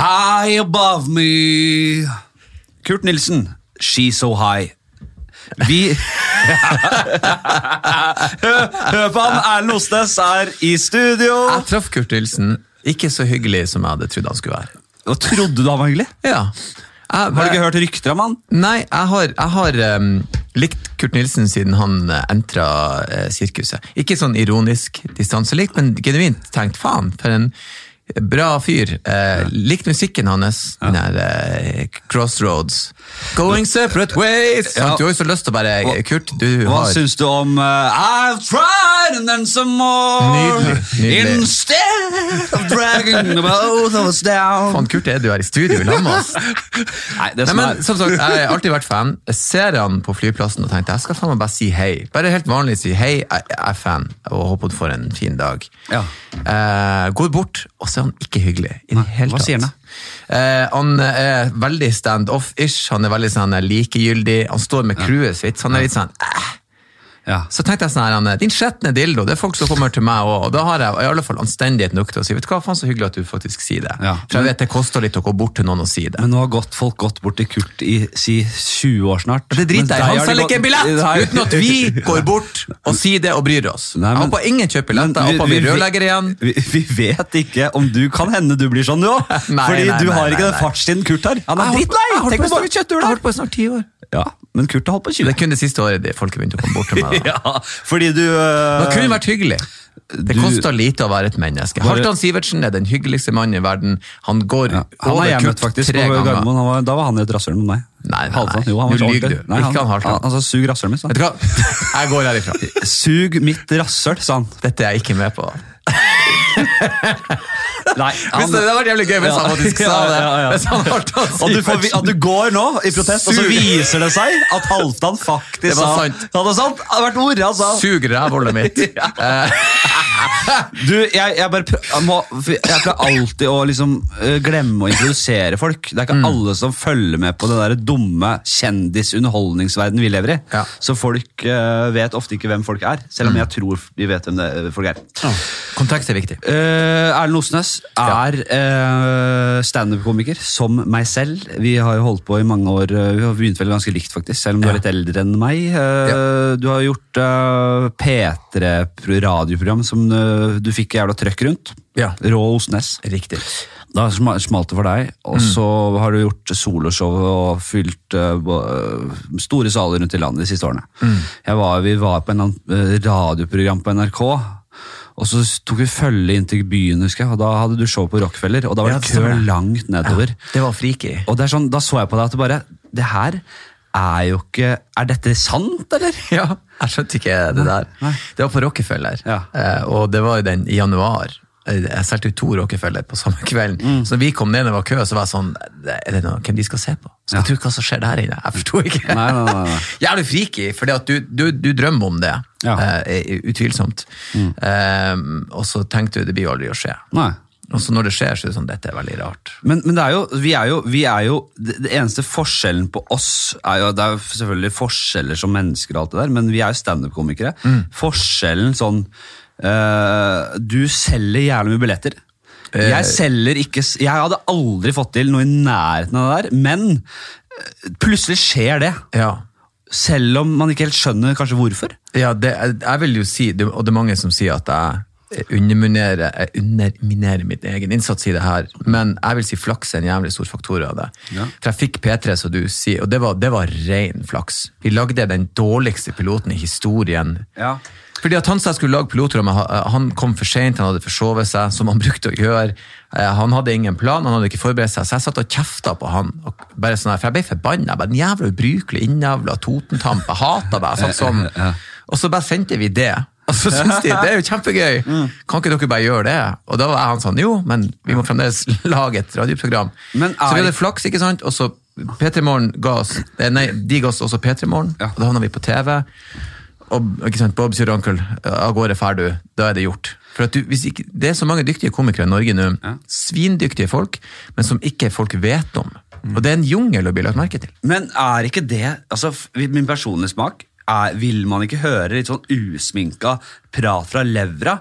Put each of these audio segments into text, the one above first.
High above me. Kurt Nilsen, She's so high. Vi Hør på han! Erlend Osnes er i studio. Jeg traff Kurt Nilsen. Ikke så hyggelig som jeg hadde trodd han skulle være. Og trodde du han var hyggelig? Ja. Jeg, Har du ikke hørt rykter om han? Nei, jeg har, jeg har um, likt Kurt Nilsen siden han uh, entra uh, sirkuset. Ikke sånn ironisk distanselikt, men genuint tenkt faen, for en bra fyr. Eh, ja. Likte musikken hans, den der eh, Crossroads. Going separate ways! Ja. Du har jo så lyst til å bare Kurt, du Hva har syns du om uh, I've tried and then some more Nydelig, nydelig. Instead of dragging both of us down Faen, Kurt, er du her i studio i lag med oss? Nei, det Nei, men er som sagt, Jeg har alltid vært fan. Jeg ser han på flyplassen og tenkte jeg skal faen meg bare si hei. Bare helt vanlig si hei, jeg er fan, og håper du får en fin dag. Ja. Eh, går bort, og så er han ikke hyggelig. i det hele hva tatt. sier han? Eh, han er veldig stand-off-ish, han er veldig sånn likegyldig. Han står med crewet sitt, han er litt sånn eh. Ja. Så tenkte jeg sånn her, din skjetne dildo, det er folk som kommer til meg òg. Og da har jeg i alle fall anstendighet nok til å si vet du hva, faen så hyggelig at du faktisk sier det. Ja. For jeg vet det koster litt å gå bort til noen og si det. Men nå har gått, folk gått bort til Kurt i si 20 år snart Det driter jeg i. Han selger ikke en billett Nei. uten at vi går bort og sier det og bryr oss. Nei, men- jeg håper ingen kjøper billetter. Jeg håper vi rørlegger igjen. Vi, vi vet ikke om du kan hende du blir sånn, du òg. Fordi nei, du har nei, ikke den fartstiden Kurt har. Han er drittlei! Tenk på hvor mange snart- Jeg har holdt på i snart ti år. Ja, men Kurt har holdt på 20. Det er kun det siste året de folk begynte å komme bort til meg. Da. Ja, fordi du øh, Det kunne vært hyggelig. Det Du- koster lite å være et menneske. Bare- Halvdan Sivertsen er den hyggeligste mannen i verden. Han går Han over Kurt faktisk tre ganger. Gardermoen. Han var- Da var han i et rasshøl med meg. Nei, nei, Halvdan, nei. jo, han var Nå så lyver ordentlig. du. Nei, Ikke han Han, han sa 'sug rasshølet mitt', sa Vet han. du hva? Jeg går herifra. Sug mitt rasshøl, sa han. Dette er jeg ikke med på. Nei, Hvis det, hadde vært jævlig gøy hvis han faktisk sa det. Ja, ja, ja. Han du, får, at du går nå i protest, og så viser det seg at Halvdan faktisk sa sant. Det var sant. Det hadde vært ordet han sa. Sug rævhullet mitt. Eh, Du, jeg, jeg, bare jeg, må, jeg pleier alltid å liksom eh, glemme å introdusere folk. Det er ikke alle som følger med på den der dumme kjendisunderholdningsverdenen vi lever i. Ja. Så folk uh, vet ofte ikke hvem folk er, selv om jeg tror de vet hvem det, folk er. Kontekst er viktig. Eh, Erlend Osnes er uh, standup-komiker, som meg selv. Vi har jo holdt på i mange år. eh, Vi har begynt vel ganske likt, faktisk, selv om du er litt eldre enn meg. Eh, Du har gjort uh, P3-radioprogram som du fikk jævla trøkk rundt. Ja. Rå Osnes. Riktig. Da sma- smalt det for deg, og Mm. så har du gjort soloshow og fylt uh, store saler rundt i landet de siste årene. Mm. Jeg var, vi var på en radioprogram på NRK, og så tok vi følge inn til byen, husker jeg, og da hadde du show på Rockefeller, og da var det kø langt nedover. Det var freaky. Og det er sånn, da så jeg på deg at det bare, det her er jo ikke, er dette sant, eller? Ja, jeg skjønte ikke det der. nei. Det var på Rockefeller, Ja. eh, og det var jo den i januar. Jeg solgte jo to Rockefeller på samme kvelden. Mm. Så når vi kom ned og det kø, så var jeg sånn Er det noe, hvem de skal se på? Skal Ja. tro hva som skjer der inne? Jeg forsto ikke. Nei, nei, nei, nei. Jævlig freaky, for du, du, du drømmer om det. Ja. Uh, utvilsomt. utvilsomt. Uh, og så tenkte du det blir jo aldri å skje. Nei. Og så når det skjer, så er det sånn dette er veldig rart. Men, men det er jo, vi er jo, vi er jo det, det eneste forskjellen på oss er jo, Det er jo selvfølgelig forskjeller som mennesker, og alt det der, men vi er jo standup-komikere. Forskjellen sånn Du selger jævlig mye billetter. Jeg selger ikke Jeg hadde aldri fått til noe i nærheten av det der, men eh, plutselig skjer det. Ja. Selv om man ikke helt skjønner kanskje hvorfor. Ja, det, jeg vil jo si, og det er mange som sier at jeg underminerer, jeg underminerer min egen innsats i det her, men jeg vil si flaks er en jævlig stor faktor av det. Ja. For jeg fikk P3, som du sier, og det var, det var ren flaks. Vi lagde den dårligste piloten i historien. Ja. Fordi at han sa jeg skulle lage piloter ha- han kom for sent, han hadde forsovet seg, som han brukte å gjøre. Eh, Han hadde ingen plan, han hadde ikke forberedt seg, så jeg satt og kjefta på han. Bare sånn her, for jeg ble forbanna. Den jævla ubrukelige innavla totentamp, jeg hata deg. Sånn. Og så bare sendte vi det. Og så syns de det er jo kjempegøy, kan ikke dere bare gjøre det? Og da var han sånn, jo, men vi må fremdeles lage et radioprogram. Men så vi er- hadde flaks, ikke sant? Og så P3 Morgen ga oss, eh, nei, de ga oss også P3 Morgen, Ja. og da havna vi på TV. Og ikke sant, Bob sier onkel, av gårde fær du, da er det gjort. For at du, hvis ikke, Det er så mange dyktige komikere i Norge nå, Ja. svindyktige folk, men som ikke folk vet om. Og det er en jungel å bli lagt merke til. Men er ikke det altså, Min personlige smak er, vil man ikke høre litt sånn usminka prat fra levra?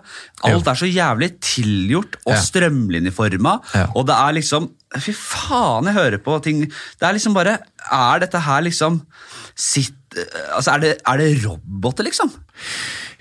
Alt er så jævlig tilgjort og Ja. strømlinjeforma, Ja. og det er liksom Fy faen, jeg hører på ting Det er liksom bare Er dette her liksom sitt, Altså, er det, er det roboter, liksom?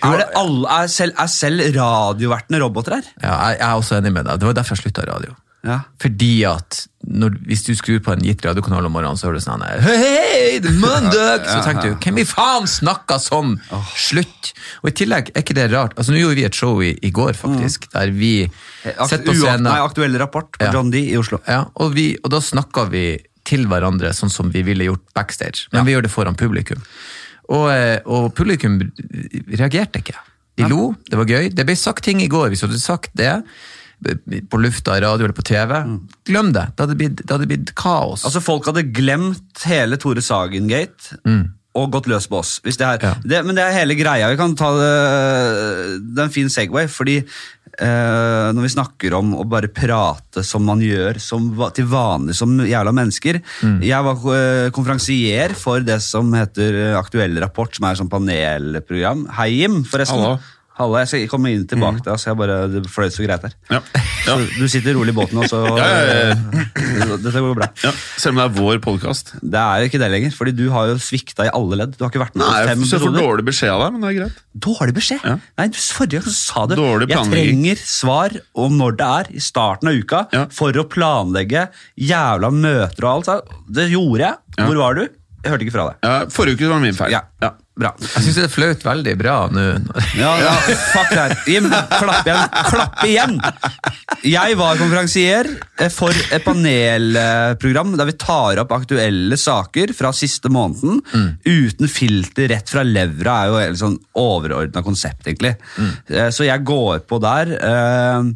Er, det alle, er, selv, er selv radiovertene roboter her? Ja, jeg, jeg er også enig med deg. Det var derfor jeg slutta i radio. Ja. Fordi at når, hvis du skrur på en gitt radiokanal om morgenen, så hører du sånn her, Hei, hei, det er mandag! Så tenker du, hvem i faen snakker sånn? Slutt! Og i tillegg, er ikke det rart? Altså, Nå gjorde vi et show i, i går, faktisk, der vi Akt, sitter på scenen. nei, aktuell rapport på Ja. John D i Oslo. Ja, og, vi, og da snakka vi til hverandre sånn som vi ville gjort backstage, men vi gjør det foran publikum. Og, eh, og publikum reagerte ikke. De lo, det var gøy. Det ble sagt ting i går, hvis du hadde sagt det på lufta, i radio eller på TV. Glem det. Det hadde blitt, det hadde blitt kaos. Altså Folk hadde glemt hele Tore Sagen-gate og gått løs på oss. Hvis det er, Ja. det, men det er hele greia. Vi kan ta det, det er en fin Segway, fordi Uh, når vi snakker om å bare prate som man gjør som, til vanlig som jævla mennesker Jeg var uh, konferansier for det som heter eh, Aktuell rapport, som er et sånt panelprogram. Hei, Jim, forresten. Hallo. Halla, jeg skal komme inn tilbake til deg, så jeg bare, det fløy så greit her. Ja. Ja. Så du sitter rolig i båten, og så Ja, Dette går bra. Ja. Selv om det er vår podkast. Det er jo ikke det lenger, fordi du har jo svikta i alle ledd. Du har ikke vært med Nei, på fem jeg får episoder. dårlig beskjed av deg, men det er greit. Dårlig beskjed? Ja. Nei, du, Forrige gang sa du jeg trenger svar om når det er i starten av uka for å planlegge jævla møter og alt. Det gjorde jeg. Hvor var du? Jeg hørte ikke fra deg. Ja, forrige uke var min feil. Ja, Ja. Bra. jeg syns det fløt veldig bra nå. Ja, ja, fuck det her. Jim, klapp igjen. Klapp igjen! Jeg var konferansier eh, for et panelprogram der vi tar opp aktuelle saker fra siste måneden. Uten filter rett fra levra er jo et sånn overordna konsept, egentlig. Mm. Så jeg går på der eh,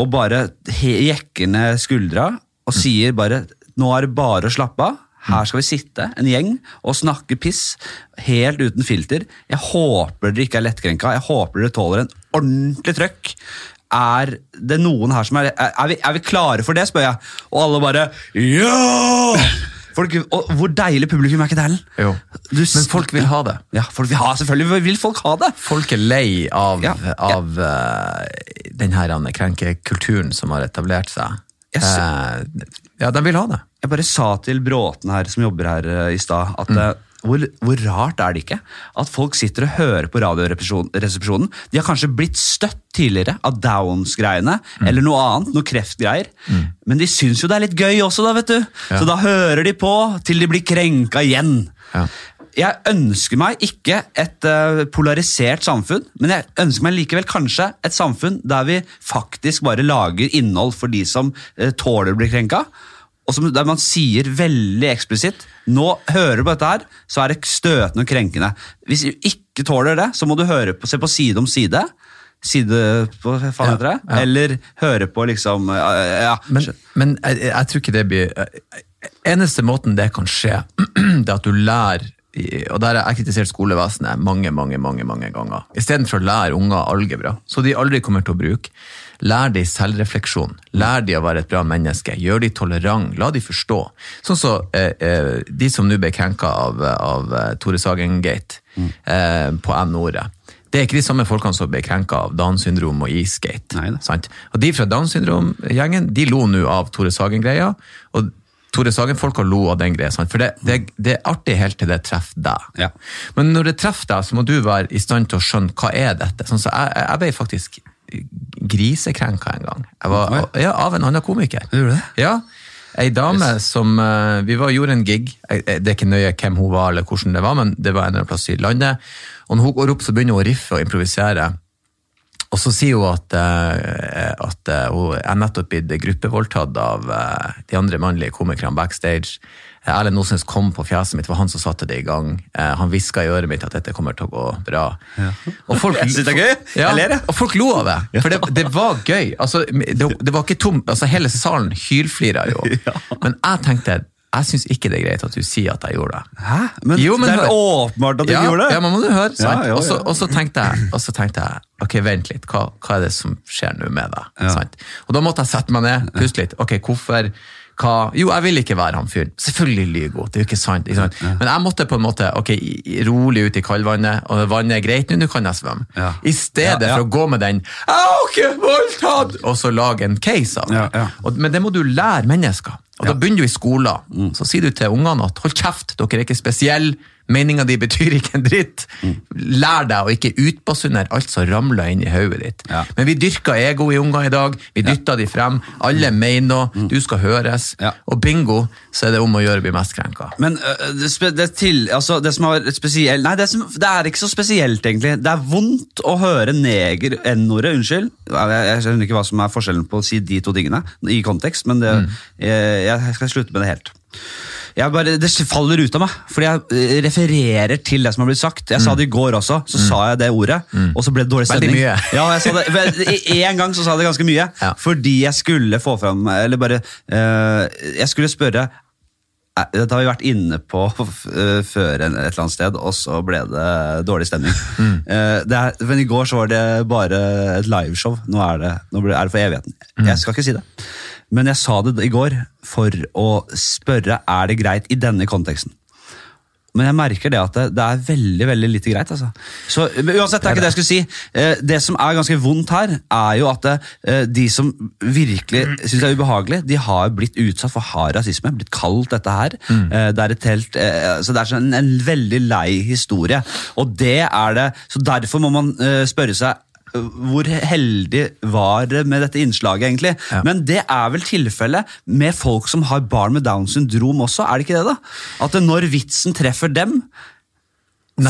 og bare jekker ned skuldra og sier bare nå er det bare å slappe av. Her skal vi sitte, en gjeng, og snakke piss, helt uten filter. Jeg håper dere ikke er lettkrenka, jeg håper dere tåler en ordentlig trøkk. Er det noen her som er Er, vi, er vi klare for det, spør jeg. Og alle bare Ja! Folk, og hvor deilig publikum er ikke det, Erlend? Men folk vil ha det. Ja, folk vil ha, selvfølgelig vil folk ha det. Folk er lei av, Ja, ja. av uh, den her krenkekulturen som har etablert seg. Yes. Uh, ja, de vil ha det. Jeg bare sa til Bråten her, som jobber her eh, i stad, at mm. hvor, hvor rart er det ikke at folk sitter og hører på Radioresepsjonen? De har kanskje blitt støtt tidligere av Downs-greiene, eller noe annet, noe kreftgreier. Men de syns jo det er litt gøy også, da, vet du. Så da hører de på til de blir krenka igjen. Ja. Jeg ønsker meg ikke et eh, polarisert samfunn, men jeg ønsker meg likevel kanskje et samfunn der vi faktisk bare lager innhold for de som uh, tåler å bli krenka. Og som, der man sier veldig eksplisitt Nå hører du på dette her, så er det støtende og krenkende. Hvis du ikke tåler det, så må du høre på, se på Side om side. Side på faen heter det? ja. Eller høre på liksom eh, ja, Men, men jeg, jeg tror ikke det blir Eneste måten det kan skje, det er at du lærer og der har jeg kritisert skolevesenet mange mange, mange, mange ganger. Istedenfor å lære unger algebra, så de aldri kommer til å bruke, lær de selvrefleksjon. Lær de å være et bra menneske. Gjør de tolerant. La de forstå. Sånn så eh, eh, de som nå ble krenka av, av eh, Tore Sagen-gate eh, på N-ordet. Det er ikke de samme folkene som ble krenka av Downs syndrom og Eastgate. Og de fra Downs syndrom-gjengen de lo nå av Tore Sagen-greia. og Tore Sagen-folka lo av den greia. Sant? For det, det, det er artig helt til det treffer deg. Ja. Men når det treffer deg, så må du være i stand til å skjønne hva er dette. Sånn, så jeg, jeg ble faktisk grisekrenka en gang. Var, ja, av en annen komiker. Gjorde du det? Ja. Ei dame som eh, Vi var, gjorde en gig. Jeg- Det er ikke nøye hvem hun var, eller hvordan det var, men det var en eller annen plass i landet. Og når hun går opp, så begynner hun å riffe og improvisere. Og så sier hun at, eh, at eh, hun er nettopp blitt gruppevoldtatt av de andre mannlige komikerne backstage. Erlend Osnes kom på fjeset mitt, det var han som satte det i gang. Eh, han hviska i øret mitt at dette kommer til å gå bra. Og folk, Jeg synes det er gøy. Ja, Jeg ler, jeg. og folk lo av det. For det, det var gøy. Altså, det, det var ikke tom, altså Hele salen hylflira jo. Men jeg tenkte jeg syns ikke det er greit at du sier at jeg gjorde det. Hæ? Men, Jo, men det er åpenbart at du ja, gjorde det. Ja, men må du høre. Sant? Ja, ja. og, så tenkte tenkte jeg ok, vent litt, hva, hva er det som skjer nå med deg? Ja. Og da måtte jeg sette meg ned, puste litt. Ok, hvorfor, hva Jo, jeg vil ikke være han fyren. Selvfølgelig lyver hun, det er jo ikke sant. Ikke sant? Men jeg måtte på en måte ok, rolig ut i kaldvannet, og vannet er greit nå, nå kan jeg svømme. Ja. I stedet Ja, ja. for å gå med den 'Jeg har ikke voldtatt!' og så lage en case av det. Ja, ja. Men det må du lære mennesker. Og Da begynner du i skolen. Mm. Så sier du til ungene at 'hold kjeft, dere er ikke spesielle'. Meninga di betyr ikke en dritt. Mm. Lær deg å ikke utbasunere alt som ramler inn i hodet ditt. Ja. Men vi dyrker ego i unger i dag. Vi dytter de frem. Alle mener noe. Du skal høres. Mm. Ja. Og bingo, så er det om å gjøre å bli mest krenka. Men uh, det, det, til, altså, det som vært spesielt Nei, det, som, det er ikke så spesielt, egentlig. Det er vondt å høre neger N-ordet, unnskyld. Jeg, jeg skjønner ikke hva som er forskjellen på å si de to tingene i kontekst, men det, jeg, jeg skal slutte med det helt. Jeg bare, det faller ut av meg, fordi jeg øh, refererer til det som har blitt sagt. Jeg sa det i går også, så sa jeg det ordet, og så ble det dårlig stemning. Ja, jeg sa det, En gang så sa jeg det ganske mye, Ja. fordi jeg skulle få fram Eller bare uh, Jeg skulle spørre Eh, Dette har vi vært inne på uh, før en- et eller annet sted, og så ble det dårlig stemning. Eh, det er, men I går så var det bare et liveshow. Nå er det, nå er det for evigheten. Jeg skal ikke si det. Men jeg sa det i går for å spørre er det greit i denne konteksten. Men jeg merker det at det, det er veldig veldig lite greit. altså. Så, Uansett, det er ikke det jeg skulle si. Eh, Det som er ganske vondt her, er jo at eh, de som virkelig syns det er ubehagelig, de har blitt utsatt for hard rasisme. Blitt kalt dette her. Eh, Det er et helt, så det er en, en veldig lei historie. Og det er det, så Derfor må man spørre seg hvor heldig var det med dette innslaget, egentlig? Ja. Men det er vel tilfellet med folk som har barn med Downs syndrom også? Er det ikke det, da? At når vitsen treffer dem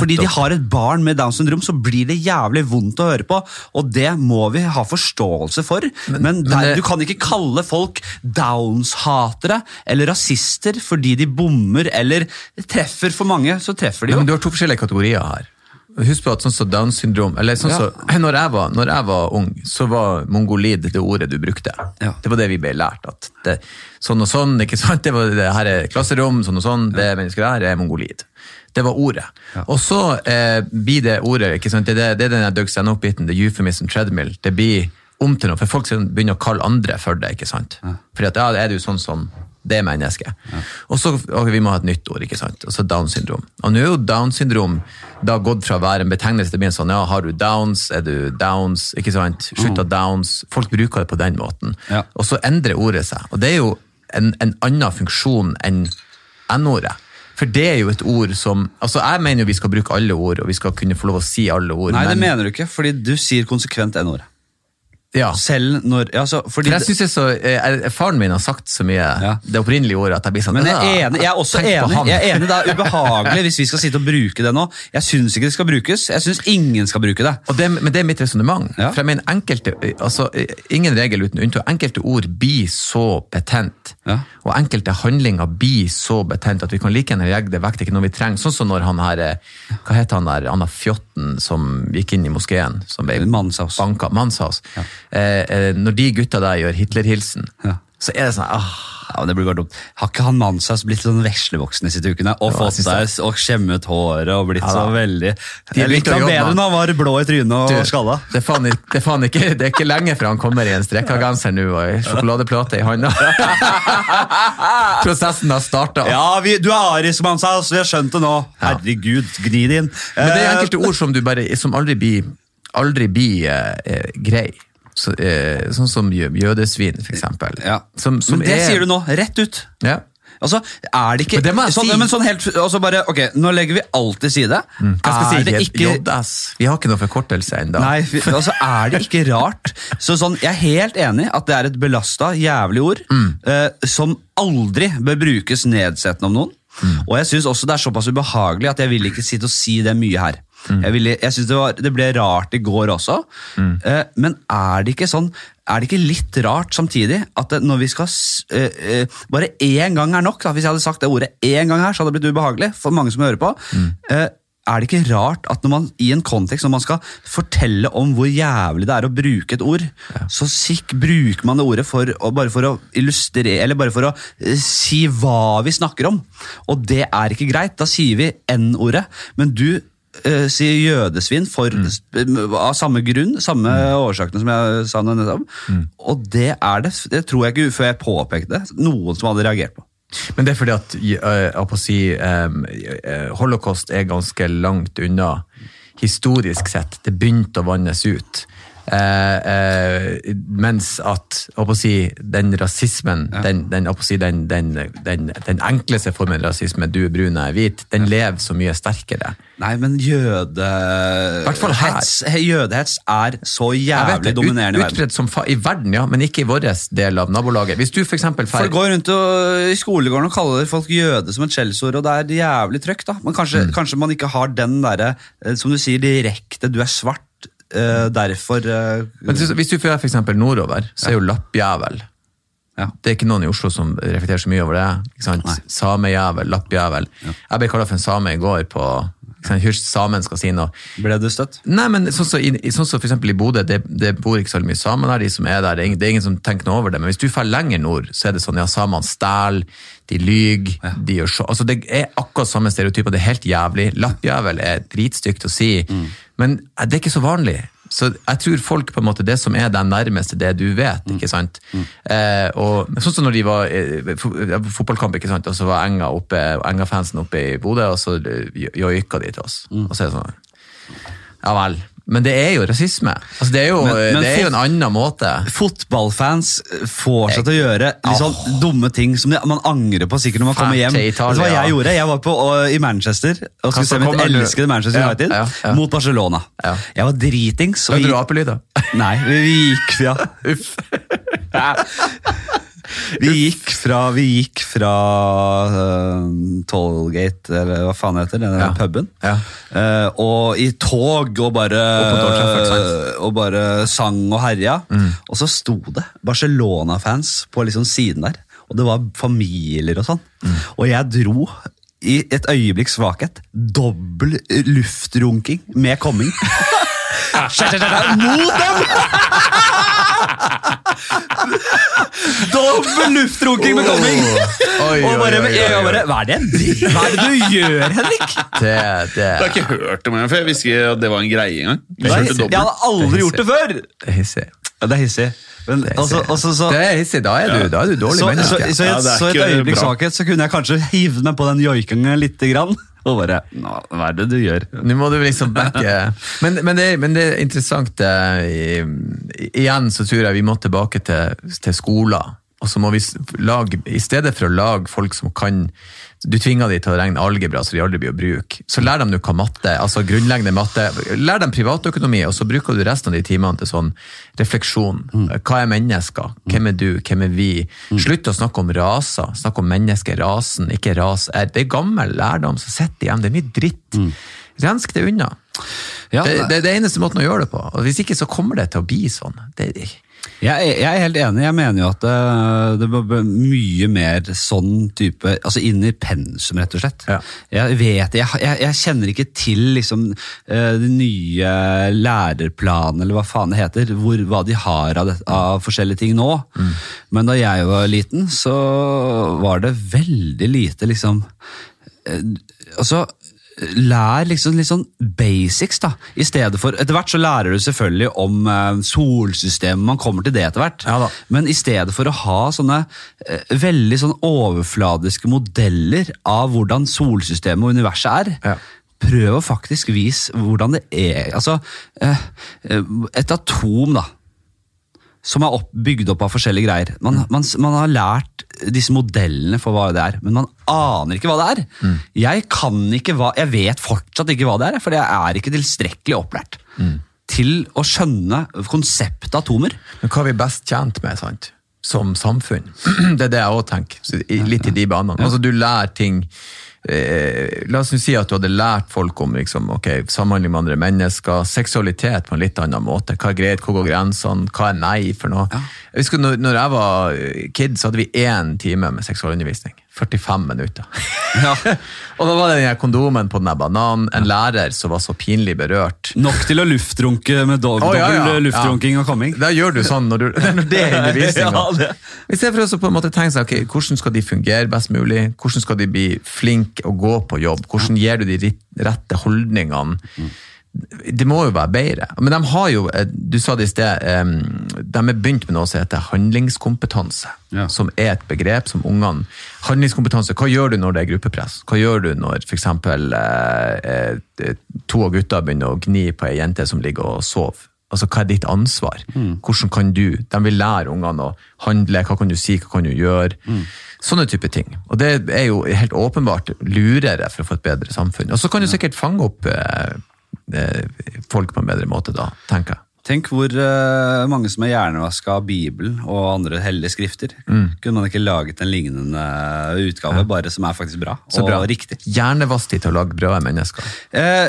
fordi de har et barn med Downs syndrom, så blir det jævlig vondt å høre på. Og det må vi ha forståelse for. Men, men der, det- du kan ikke kalle folk Downs-hatere eller rasister fordi de bommer eller treffer for mange. Så treffer de jo. men du har to forskjellige kategorier her. Husk på at sånn som Downs syndrom eller sånn Ja. som, når, jeg var, når jeg var ung, så var mongolid det ordet du brukte. Ja. Det var det vi ble lært. at det, Sånn og sånn, ikke sant? Det var det her er klasserom, sånn og sånn, det mennesker der er mongolid. Det var ordet. Og så eh, blir det ordet, ikke sant? det, er- det er den Doug Stanhope-biten, the euphemism treadmill. Det blir om til noe, for folk begynner å kalle andre for det. ikke sant? Fordi at ja, er du sånn som det mennesket. Og så ok, vi må ha et nytt ord, ikke sant? Og så Down syndrom. Og nå er jo Down syndrom da gått fra å være en betegnelse til å bli en sånn, ja, har du downs, er du downs, ikke sant? Slutt av downs. Folk bruker det på den måten. Ja. Og så endrer ordet seg. Og det er jo en, en annen funksjon enn N-ordet. For det er jo et ord som altså Jeg mener jo vi skal bruke alle ord, og vi skal kunne få lov å si alle ord. Nei, det mener du ikke, fordi du sier konsekvent N-ordet. Ja. Selv når ja, så, For jeg synes er så, eh, Faren min har sagt så mye Ja. det opprinnelige ordet at jeg blir sånn Men jeg er «Ah, enig, jeg er også enig. Jeg er enig, Det er ubehagelig hvis vi skal sitte og bruke det nå. Jeg syns ikke det skal brukes. Jeg syns ingen skal bruke det. Det, men det er mitt resonnement. Ja. For jeg mener enkelte, altså, ingen regel uten unntak. Enkelte ord blir så betent, Ja. og enkelte handlinger blir så betent at vi kan like gjerne legge det vekk. Det er ikke noe vi trenger. Sånn som når han her, eh, hva heter han der, Anna Fjotten som gikk inn i moskeen, som ble Manshaus. banka, Manshaus. Eh, eh, når de gutta der gjør Hitlerhilsen, Ja. så er det sånn, ah, Ja, men det blir bare dumt. Har ikke han Manshaus blitt sånn veslevoksen de siste ukene? Og fått seg og skjemmet håret og blitt Ja, så veldig De likte han bedre når han var blå i trynet og Du, skalla. Det er, faen, det, er faen ikke, det er ikke lenge før han kommer i en strekkagenser nå og en sjokoladeplate i hånda. Prosessen har starta. Ja, vi, du er Aris Manshaus, vi har skjønt det nå. Herregud, gni det inn. Men det er Eh, enkelte ord som, du bare, som aldri blir, aldri blir eh, eh, grei. Så, eh, sånn som jødesvin, eksempel. ja. Som, som Men det er- sier du nå, rett ut. Ja. Altså, er det ikke Men det må jeg sånn, si. men sånn helt, altså bare, ok, Nå legger vi alt til side. Hva skal er si? det ikke JS. Vi har ikke noe forkortelse ennå. Altså er det ikke rart? Så sånn, Jeg er helt enig at det er et belasta, jævlig ord eh, som aldri bør brukes nedsettende om noen. Og jeg syns også det er såpass ubehagelig at jeg vil ikke sitte og si det mye her. Jeg, ville, jeg synes det, var, det ble rart i går også, eh, men er det ikke sånn er det ikke litt rart samtidig at når vi skal eh, eh, Bare én gang er nok. Da. Hvis jeg hadde sagt det ordet én gang her, så hadde det blitt ubehagelig for mange som hører på. Eh, er det ikke rart at når man i en kontekst når man skal fortelle om hvor jævlig det er å bruke et ord, så sikk bruker man det ordet for, å- bare for å illustrere, eller bare for å eh, si hva vi snakker om. Og det er ikke greit. Da sier vi N-ordet. Men du eh, si jødesvin for, av samme grunn, samme årsakene som jeg sa nå nettopp. Og det er det, det tror jeg ikke før jeg påpekte det, noen som hadde reagert på. Men det er fordi at eh, å si, um, holocaust er ganske langt unna historisk sett. Det begynte å vannes ut. Eh, eh, mens at si, den rasismen, den, den, å si, den, den, den, den enkleste formen rasisme, du er brun, jeg er hvit, den lever så mye sterkere. Nei, men jøde... Hets, jødehets er så jævlig det, dominerende i verden. som fa I verden, ja, men ikke i vår del av nabolaget. Hvis du for eksempel fer- Folk går rundt og, i skolegården og kaller folk jøde som et skjellsord, og det er jævlig trøkk, da. Men Mm. kanskje, kanskje man ikke har den derre, eh, som du sier, direkte 'du er svart', eh, derfor uh, Men hvis du drar eksempel nordover, så er jo lappjævel. Ja. Det er ikke noen i Oslo som reflekterer så mye over det. Samejævel, lappjævel. Jeg ble kalla for en same i går på? Hysj, samen skal si noe. Ble du støtt? Nei, men sånn som så, for eksempel i Bodø, det, det bor ikke så mye samer der, de som er der, det er ingen, det er ingen som tenker noe over det. Men hvis du drar lenger nord, så er det sånn, ja, samene stjeler, de lyger, de gjør så Altså, det er akkurat samme stereotyper, det er helt jævlig. Lappjævel er dritstygt å si, men det er ikke så vanlig. Så jeg tror folk på en måte, det som er den nærmeste det du vet, ikke sant? Eh, og sånn som når de var eh, fotballkamp, ikke sant? Og så var Enga oppe, Enga-fansen oppe i Bodø, og så eh, joika de til oss. Og så er det sånn, ja vel. Men det er jo rasisme. Altså, det, er jo, Men- men det er jo en annen måte. Fotballfans får seg til å gjøre litt sånn dumme ting som de, man angrer på sikkert når man kommer hjem. Italia, hva jeg gjorde? Jeg var på, og, i Manchester og skulle se mitt elskede Manchester Ja, United ja, ja. mot Barcelona. Jeg var dritings. Lagde du apelyd, da? Nei, vi gikk ja. Uff. Vi gikk fra, vi gikk fra uh, Tollgate, eller hva faen det heter, den Ja. puben. Ja. Uh, og i tog og bare, sant? og bare sang og herja. Mm. Og så sto det Barcelona-fans på liksom siden der. Og det var familier og sånn. Mm. Og jeg dro i et øyeblikks svakhet dobbel luftrunking med komming. Mot dem! Dobbel luftrunking med komming! Og bare, jeg oi, oi. bare Hva er det Hva er det du gjør, Henrik? Det, det, Du har ikke hørt om det, for jeg visste ikke at det var en greie engang. Jeg jeg hadde aldri gjort det før! det er hissig. Ja, det er hissig. Men Det er hissig. også, så, det er hissig. Da er du, da er du dårlig så, så, menneske. så, i Ja, et, det er så et øyeblikks svakhet så kunne jeg kanskje hivd meg på den joikinga lite grann. Og bare Hva er det du gjør? Nå må du liksom backe Men, men, det, men det er interessant. eh, Igjen så tror jeg vi må tilbake til, til skoler. Og så må vi lage, I stedet for å lage folk som kan Du tvinger dem til å regne algebra, så de aldri blir å bruke. Så lær dem nå hva matte, altså grunnleggende matte. Lær dem privatøkonomi, og så bruker du resten av de timene til sånn refleksjon. Hva er mennesker? Hvem er du? Hvem er vi? Slutt å snakke om raser. Snakk om mennesket, rasen, ikke ras. er- Det er gammel lærdom som sitter igjen. Det er mye dritt. Rensk det unna. Ja, det, det er det eneste måten å gjøre det på. Og Hvis ikke så kommer det til å bli sånn. Det, Jeg, jeg er helt enig. Jeg mener jo at det, det bør mye mer sånn type Altså inn i pensum, rett og slett. Ja. Jeg vet, jeg, jeg, jeg kjenner ikke til liksom eh, de nye lærerplanene, eller hva faen det heter, hvor, hva de har av, det, av forskjellige ting nå. Men da jeg var liten, så var det veldig lite liksom eh, Altså Lær liksom litt sånn basics, da. I stedet for, Etter hvert så lærer du selvfølgelig om eh, solsystemet, man kommer til det etter hvert. Ja. Men i stedet for å ha sånne eh, veldig sånn overfladiske modeller av hvordan solsystemet og universet er, Ja. prøv å faktisk vise hvordan det er. Altså, eh, et atom, da som er opp, bygd opp av forskjellige greier. Man, man, man har lært disse modellene for hva det er, men man aner ikke hva det er. Jeg kan ikke hva, jeg vet fortsatt ikke hva det er, for jeg er ikke tilstrekkelig opplært til å skjønne konseptet atomer. Men hva er vi best tjent med, sant? Som samfunn? Det er det jeg òg tenker. Litt i de banene. Altså, du lærer ting eh, La oss si at du hadde lært folk om liksom, okay, samhandling med andre mennesker, seksualitet på en litt annen måte. Hva er greit, hvor går grensene, hva er nei for noe? Jeg husker når, når jeg var kid, så hadde vi én time med seksualundervisning. 45 minutter. Ja. Og da var det den kondomen på den bananen. En lærer som var så pinlig berørt. Nok til å luftrunke med do oh, ja, ja. dobbel luftrunking og coming. Da gjør du sånn når, du, når det er undervisninga. Ja. I stedet for å på en måte tenke seg ok, hvordan skal de fungere best mulig, hvordan skal de bli flinke og gå på jobb, hvordan gir du de rette holdningene. Det må jo være bedre. Men de har jo, eh, du sa det i sted, de har begynt med noe som heter handlingskompetanse. Ja. Som er et begrep som ungene Handlingskompetanse, hva gjør du når det er gruppepress? Hva gjør du når f.eks. Eh, eh, to av gutta begynner å gni på ei jente som ligger og sover? Altså, Hva er ditt ansvar? Hvordan kan du De vil lære ungene å handle, hva kan du si, hva kan du gjøre? Sånne type ting. Og det er jo helt åpenbart lurere for å få et bedre samfunn. Og så kan du sikkert fange opp eh, folk på en bedre måte da, tenker jeg. Tenk hvor uh, mange som er hjernevaska av Bibelen og andre hellige skrifter. Mm. Kunne man ikke laget en lignende utgave, bare som er faktisk bra Så og bra. riktig? Hjernevask de til å lage bra mennesker. Eh,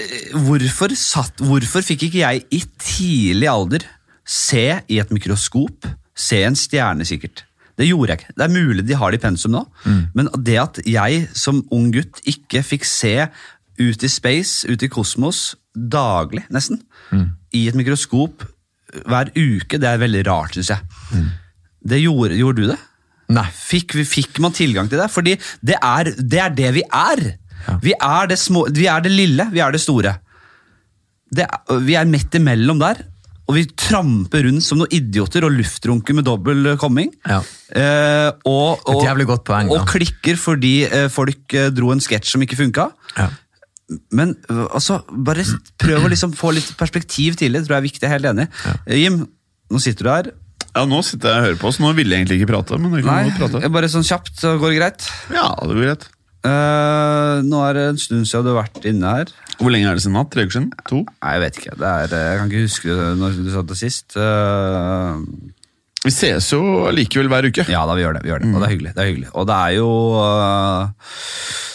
eh, hvorfor, satt, hvorfor fikk ikke jeg i tidlig alder se i et mikroskop, se en stjerne sikkert? Det gjorde jeg ikke. Det er mulig de har det i pensum nå, men det at jeg som ung gutt ikke fikk se ut i space, ut i kosmos, daglig nesten, i et mikroskop hver uke, det er veldig rart, syns jeg. Det gjorde, gjorde du det? Nei. Fikk, fikk man tilgang til det? Fordi det er det, er det vi er. Vi, er det små, vi er det lille, vi er det store. Det, vi er midt imellom der, og vi tramper rundt som noen idioter og luftrunker med dobbel komming. Ja. Eh, og, og, poeng, og klikker fordi eh, folk eh, dro en sketsj som ikke funka. Ja. Men øh, altså, bare prøv å liksom få litt perspektiv til det. tror jeg er viktig, jeg er helt enig. Ja. Jim, nå sitter du her. Ja, Nå sitter jeg og hører på så Nå ville jeg egentlig ikke prate, men det Nei, prate. bare sånn kjapt, så går det greit. Ja, det går greit. Uh, nå er det en stund siden du har vært inne her. Hvor lenge er det siden natt? Tre uker siden? To? Nei, jeg vet ikke. Det er, eh, jeg kan ikke huske når du sa det sist. Uh, Vi ses jo likevel hver uke. ja da, vi gjør det. vi gjør det, Og det er hyggelig. det er hyggelig. Og det er jo eh,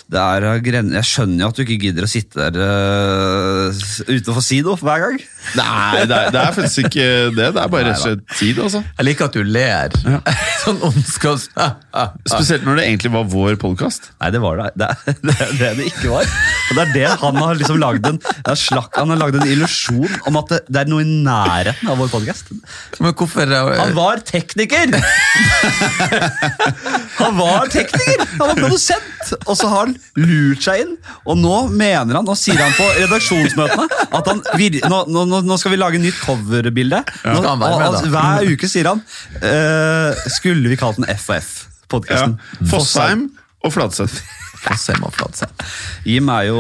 det er eh, gren Jeg skjønner jo at du ikke gidder å sitte der uh, uten å få si noe hver gang. Nei, det er, det er faktisk ikke det. Det er bare rett og slett tid, altså. Jeg liker at du ler. sånn ondskaps... Spesielt når det egentlig var vår podkast. Nei, det var det. Det er det, det det ikke var. Og det er det han har liksom lagd en, det han har lagd en illusjon om at det, det er noe i nærheten av vår podkast. Men hvorfor eh, Han var tekniker! Han var tekniker! Han var produsent! Og så har han lurt seg inn, og nå mener han, nå sier han på redaksjonsmøtene at han vir, nå, nå, nå- skal vi lage nytt coverbilde. Og, altså, hver uke sier han uh, Skulle vi kalt den FHF? Ja. Fossheim og Fladseth. Fossheim og Fladseth? Jim er jo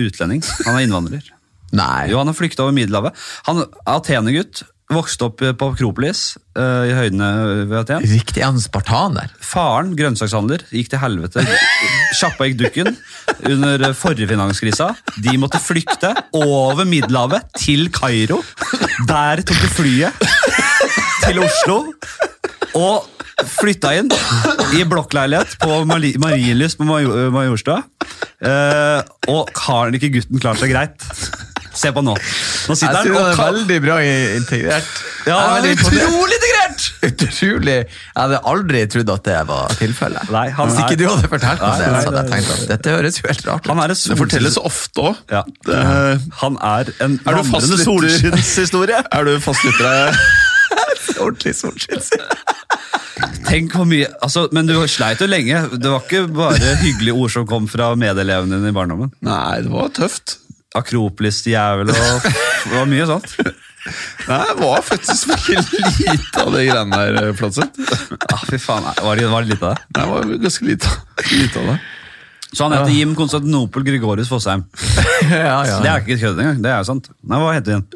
utlending. Han er innvandrer. Nei. Jo, Han har flykta over Middelhavet. Han er Atenegutt. Vokste opp på Akropolis uh, i høydene ved Aten. Riktig, er spartan der. Faren, grønnsakshandler, gikk til helvete. Sjappa gikk dukken under forrige finanskrisa. De måtte flykte over Middelhavet til Kairo. Der tok de flyet til Oslo. Og flytta inn i blokkleilighet på Mari- Marienlyst på Major- Majorstua. Uh, og har ikke gutten klart seg greit? Se på nå. Nå sitter han han er og kan... veldig bra integrert. Ja, veldig utrolig integrert! Utrolig. Jeg hadde aldri trodd at det var tilfellet. Nei, han Hvis ikke du hadde fortalt meg det, så hadde jeg tenkt at dette høres jo helt rart ut. Han er, en Det fortelles ofte òg. Ja. Han er en Er du fast vandrende solskinnshistorie. Er du fastlytter? ordentlig solskinns. Tenk hvor mye, altså, Men du sleit jo lenge. Det var ikke bare hyggelige ord som kom fra medelevene dine i barndommen. Nei, det var tøft. Akropolis-jævel og Det var mye sånt. Nei, det var faktisk veldig lite av det greiene der, Flatseth. Ah, fy faen, nei, var det, var det lite av det? Nei, Det var ganske lite, lite av det. Så han heter Jim Konstantinopel Gregorius Fossheim. ja, ja. Det er ikke kødd engang. Det er jo sant. Nei, Hva heter han?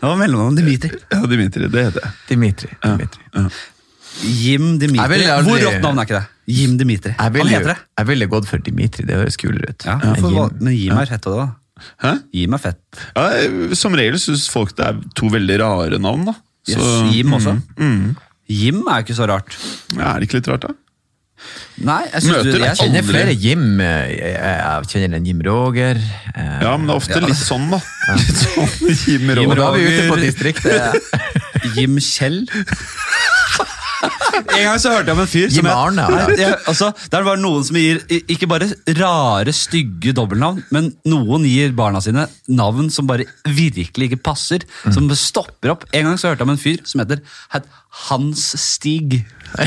Det var mellomnavnet Dimitri. Ja, Dimitri, det heter jeg. Dimitri. Dimitri. Jim Dimitri. aldri- Hvor rått navn er ikke det? Jim Dimitri. Jeg Han heter det. jeg ville gått for Dimitri, det høres kulere ut. Ja, for, Jim. men Jim er fett av det, da. Hæ? Jim er fett. Ja, som regel syns folk det er to veldig rare navn, da. Så, Yes, Jim også. Mm, Jim er jo ikke så rart. Ja, Er det ikke litt rart, da? Nei, jeg synes Møter du, jeg, kjenner Aldri. flere Jim. eh, Jeg jeg kjenner en Jim Roger. eh, Ja, men det er ofte litt sånn, da. Litt sånn Jim Og Roger. da er vi ute på distriktet. Jim Kjell. En gang så hørte jeg om en fyr som Gimaren, ja. Nei, jeg- altså, Der var noen som gir ikke bare rare, stygge dobbeltnavn, men noen gir barna sine navn som bare virkelig ikke passer. Mm. Som stopper opp. En gang så hørte jeg om en fyr som heter Hans Stig.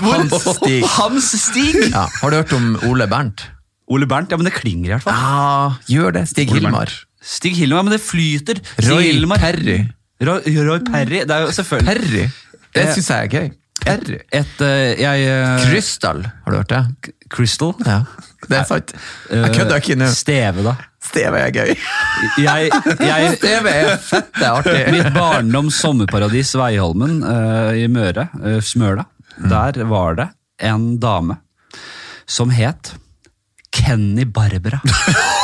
Hans Stig. Hans Stig! Ja. Har du hørt om Ole Bernt? Ole Bernt, ja, men det klinger i hvert fall. Ja, gjør det. Stig Hilmar. Stig Hilmar, men det flyter. Roy Hilmar. Perry. Roy, Roy Perry, det er jo selvfølgelig Perry. Det Eh, syns jeg er gøy. Perry. Et, et jeg eh, Krystall, har du hørt det? Crystal. Ja, det er sant. Jeg kødder ikke nå. Steve, da. Steve er gøy. Jeg, jeg, Steve er fette artig. mitt barndoms sommerparadis Veiholmen uh, i Møre, uh, Smøla, der var det en dame som het Kenny Barbara.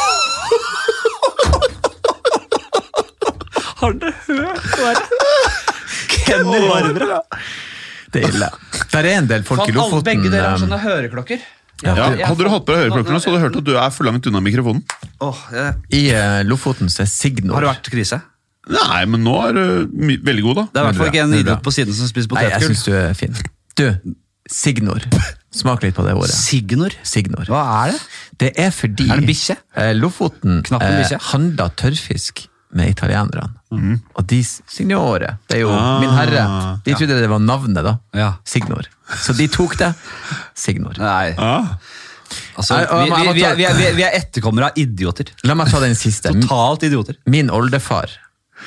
Har dere hørt hva er det? Det er ille. Der er en del folk i Lofoten Begge dere har um, sånne høreklokker. Ja, ja, hadde du hatt på deg høreklokkene, så hadde du hørt at du er for langt unna mikrofonen. Oh, ja. I uh, Lofoten så er Signor Har det vært krise? Nei, men nå er du veldig god, da. Det er i hvert fall ikke en Det idiot på siden som spiser Nei, jeg synes syns du er fin. Du, Signor. Smak litt på det ordet. Signor? Signor. Hva er det? Det er fordi Er det bikkje? eh, Lofoten Knappen eh, handla tørrfisk med italienerne. Mm. Og de Signore, det er jo Ah, min herre. De trodde det var navnet, da. Ja. Signor. Så de tok det. Signor. Nei, Ah. altså, vi, vi, vi, er- vi, er- vi, er- vi er etterkommere av idioter. La meg ta den siste. Totalt idioter. Min oldefar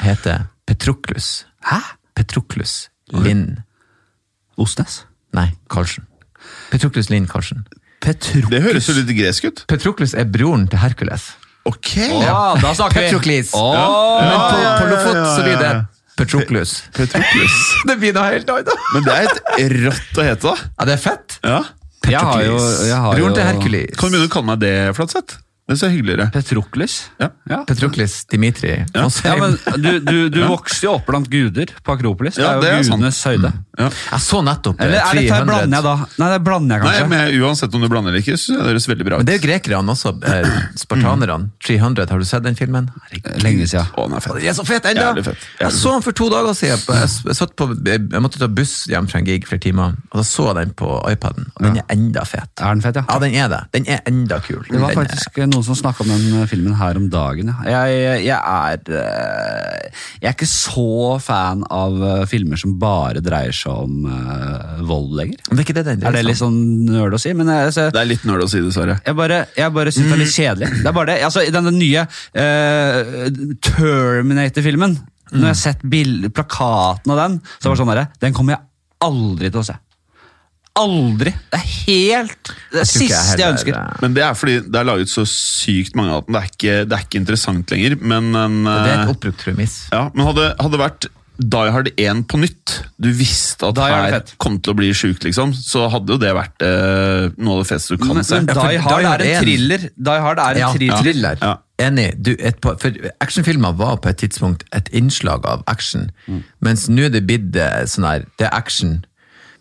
heter Petroklus. Hæ? Petroklus Lind Osnes? Nei, Karlsen. Petroklus Lind Karlsen. Petroklis. Det høres jo litt gresk ut. Petroklus er broren til Hercules. Ok. Ja, da snakker vi. Petroklis. Åh, Men på, ja, på Lofot så blir det ja. Petroklus. Petroklus. Det blir noe helt annet. Men det er et rått å hete, da. Ja, det er fett. Ja. Jeg har jo, jeg har til jo Kan du begynne å kalle meg det, Flatseth? Det ser hyggeligere. Petroklis? Ja. Ja. Petroklis Dimitri Ja, ja men du, du, du vokste jo opp blant guder på Akropolis. Ja, det det er er jo sant. gudenes høyde. Ja. Jeg så nettopp eh, Eller er det, 300 blander jeg da? Nei, det blander jeg Nei, kanskje. men Uansett om du blander eller ikke, så det høres veldig bra ut. Men det er jo grekerne også. Eh, spartanerne. 300, har du sett den filmen? Lenge siden. Å, den er fett. Den er så fett ennå! Jeg så den for to dager siden. på- Jeg, jeg, satt på, jeg måtte ta buss hjem fra en gig flere timer, og da så jeg den på iPaden. Og den er enda fet. Er den fett, ja? Ja, den er det. Den er enda kul. Det var faktisk er- faktisk noen som snakka om den eh, filmen her om dagen. Ja. Jeg, jeg, er, eh, jeg er ikke så fan av eh, filmer som bare dreier seg om eh, vold lenger. Men det er ikke det den Er det litt sånn nerd å si? Men jeg, så, Det er litt nerd å si, dessverre. jeg bare, jeg bare syns det er litt kjedelig. Det er bare det, altså I denne nye uh, Terminator-filmen, når jeg har sett bild, plakaten av den, så var det sånn derre Den kommer jeg aldri til å se. Aldri! Det er helt Det er siste jeg jeg ønsker. Men det er fordi det er laget så sykt mange av dem. Det er ikke, det er ikke interessant lenger. Men, en, Det er eh, et oppbrukt premiss. ja, men hadde, hadde det vært Die Hard 1 på nytt, du visste at Die Hard er her fett. kom til å bli sjuk, liksom, så hadde jo det vært eh, noe av det feteste du kan Men, se. men Die Hard Die Hard er en thriller. Die Hard er en Ja, thriller. thriller. Ja. Enig. Du, et, par- for actionfilmer var på et tidspunkt et innslag av action, Mm. mens nå er det blitt eh, sånn her, det er action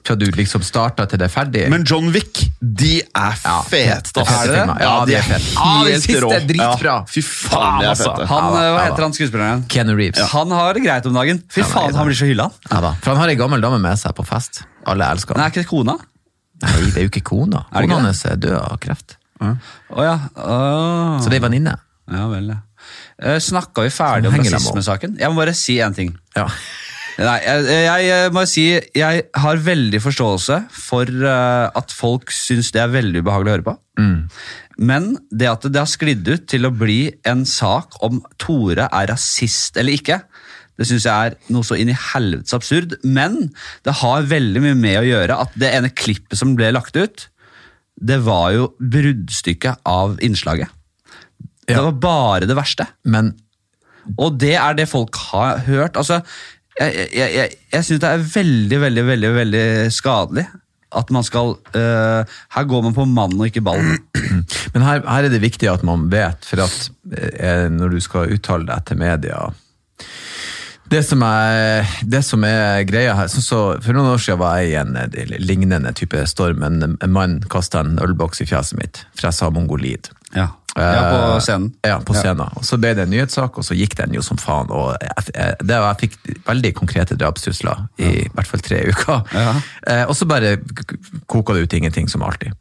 fra du liksom starta til det er ferdig. Men John Wick, de er Ja, fete, da. er det? Ja, de er fete. Ah, den siste er dritbra. Ja, fy faen, de er Altså, fete. han, Ja da, eh, hva heter han skuespilleren? Ken Reeves. Han har det greit om dagen. Fy faen, han blir så hylla. For han har ei gammel dame med seg på fest. Alle elsker han. er ikke kona? Nei, det er jo ikke kona. Kona hans er død av kreft. Oh, ja. oh. Så det er venninne. Ja vel, ja. Eh, Snakka vi ferdig om rasismesaken? Jeg må bare si én ting. Ja. Nei, jeg, jeg, må si jeg har veldig forståelse for eh, at folk syns det er veldig ubehagelig å høre på. Men det at det har sklidd ut til å bli en sak om Tore er rasist eller ikke, det syns jeg er noe så inn i helvetes absurd. Men det har veldig mye med å gjøre at det ene klippet som ble lagt ut, det var jo bruddstykket av innslaget. Det var bare det verste. Men Og det er det folk har hørt. Altså, jeg jeg, jeg, jeg syns det er veldig, veldig, veldig veldig skadelig at man skal uh, Her går man på mann og ikke ball. Men her, her er det viktig at man vet, for at eh, når du skal uttale deg til media det som, er, det som er greia her så, så For noen år siden var jeg i en eh, lignende type storm. En, en mann kasta en ølboks i fjeset mitt, for jeg sa mongolid. Ja. Ja, på scenen. Ja, på scenen. Og så ble det en nyhetssak, og så gikk den jo som faen. Og jeg, jeg, det, jeg fikk veldig konkrete drapstrusler i hvert fall tre uker. Ja. Eh, og så bare koka det ut ingenting, som alltid.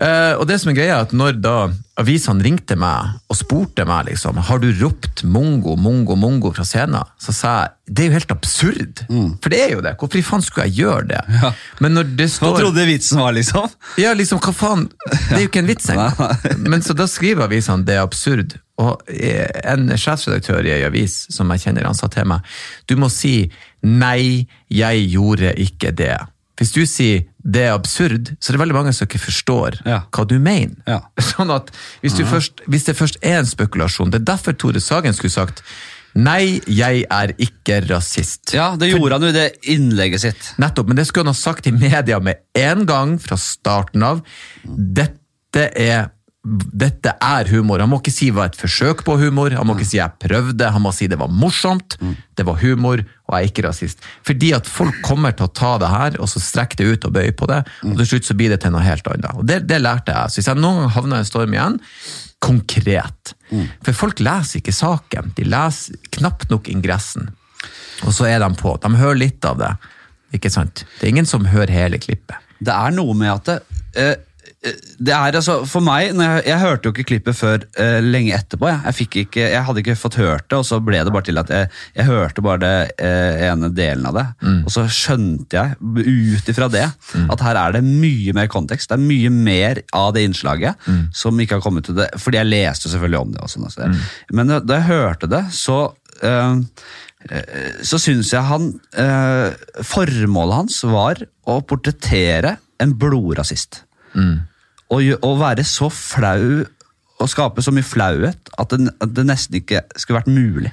Eh, og det som er greia er at når da avisene ringte meg og spurte meg liksom, har du ropt mongo, mongo, mongo fra scenen, så sa jeg det er jo helt absurd. For det er jo det. Hvorfor i faen skulle jeg gjøre det? Mm. Ja. Men når det står... Hva trodde vitsen var, liksom? ja, liksom, hva faen? Det er jo ikke en vits engang. Men så da skriver avisene det er absurd. Og eh, en sjefsredaktør i ei avis som jeg kjenner, han sa til meg du må si nei, jeg gjorde ikke det. Hvis du sier det er absurd, så er det veldig mange som ikke forstår Ja. hva du mener. Ja. Sånn at hvis, du først, hvis det først er en spekulasjon, det er derfor Tore Sagen skulle sagt nei, jeg er ikke rasist. Ja, det gjorde han jo i det innlegget sitt. Nettopp, men det skulle han ha sagt i media med en gang fra starten av. Dette er, dette er humor. Han må ikke si det var et forsøk på humor, han må ikke si jeg prøvde, han må si det var morsomt, det var humor, og jeg er ikke rasist. Fordi at folk kommer til å ta det her, og så strekke det ut og bøye på det, og til slutt så blir det til noe helt annet. Og det, det lærte jeg. Så hvis jeg noen gang havner i en storm igjen, konkret. For folk leser ikke saken, de leser knapt nok ingressen. Og så er de på. De hører litt av det. Ikke sant? Det er ingen som hører hele klippet. Det er noe med at det, eh, det er altså, For meg, jeg, jeg hørte jo ikke klippet før uh, lenge etterpå. Jeg. Jeg, ikke, jeg hadde ikke fått hørt det, og så ble det bare til at jeg, hørte bare det uh, ene delen av det. Og så skjønte jeg ut ifra det at her er det mye mer kontekst. Det er mye mer av det innslaget som ikke har kommet til det. Fordi jeg leste selvfølgelig om det. også. sånn. altså. Men da, jeg hørte det, så uh, så syns jeg han Formålet hans var å portrettere en blodrasist. Og, gjø- å være så flau og skape så mye flauhet at det, at det nesten ikke skulle vært mulig.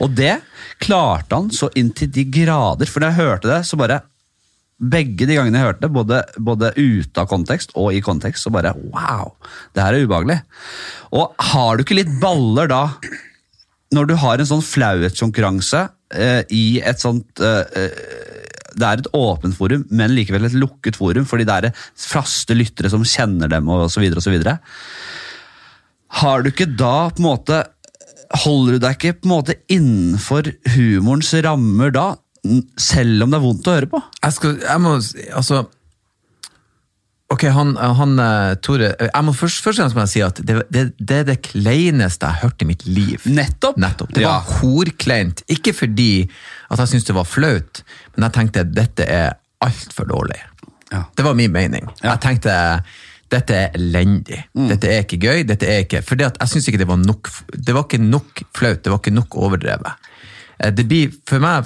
Og det klarte han så inn til de grader. For da jeg hørte det, så bare Begge de gangene jeg hørte det, både, både ute av kontekst og i kontekst, så bare wow, det her er ubehagelig. Og har du ikke litt baller da, når du har en sånn flauhetskonkurranse eh, i et sånt eh, eh, Det er et åpent forum, men likevel et lukket forum, fordi det er faste lyttere som kjenner dem, videre. Har du ikke da på en måte Holder du deg ikke på en måte innenfor humorens rammer da, selv om det er vondt å høre på? Jeg skal, jeg må, altså Ok, han, han eh, Tore jeg må først, først må jeg si at det, det, det er det kleineste jeg har hørt i mitt liv. Nettopp. Nettopp. Det var Ja. horkleint. Ikke fordi at jeg syntes det var flaut, men jeg tenkte dette er altfor dårlig. Ja. Det var min mening. Ja. Jeg tenkte dette er elendig. Dette er ikke gøy. dette er ikke, For jeg syns ikke det var nok det var ikke nok flaut, det var ikke nok overdrevet. Eh, Det blir, for meg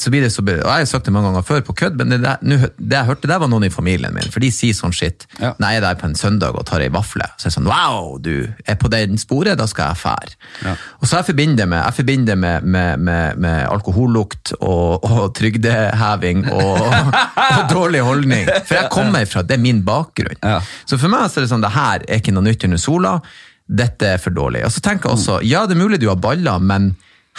så blir det så, og Jeg har sagt det mange ganger før på kødd, men det, der, det jeg hørte der var noen i familien min, for de sier sånn shit. Ja. Når jeg er der på en søndag og tar ei vafle, så er det sånn wow, du er på den sporet, da skal jeg fære. Ja. Og så jeg forbinder det med, jeg forbinder med, med, med, med alkohollukt og, og trygdeheving og, og dårlig holdning. For jeg kommer fra, det er min bakgrunn. Ja. Så for meg så er det sånn, det her er ikke noe nytt under sola, dette er for dårlig. Og så tenker jeg også, ja det er mulig du har baller, men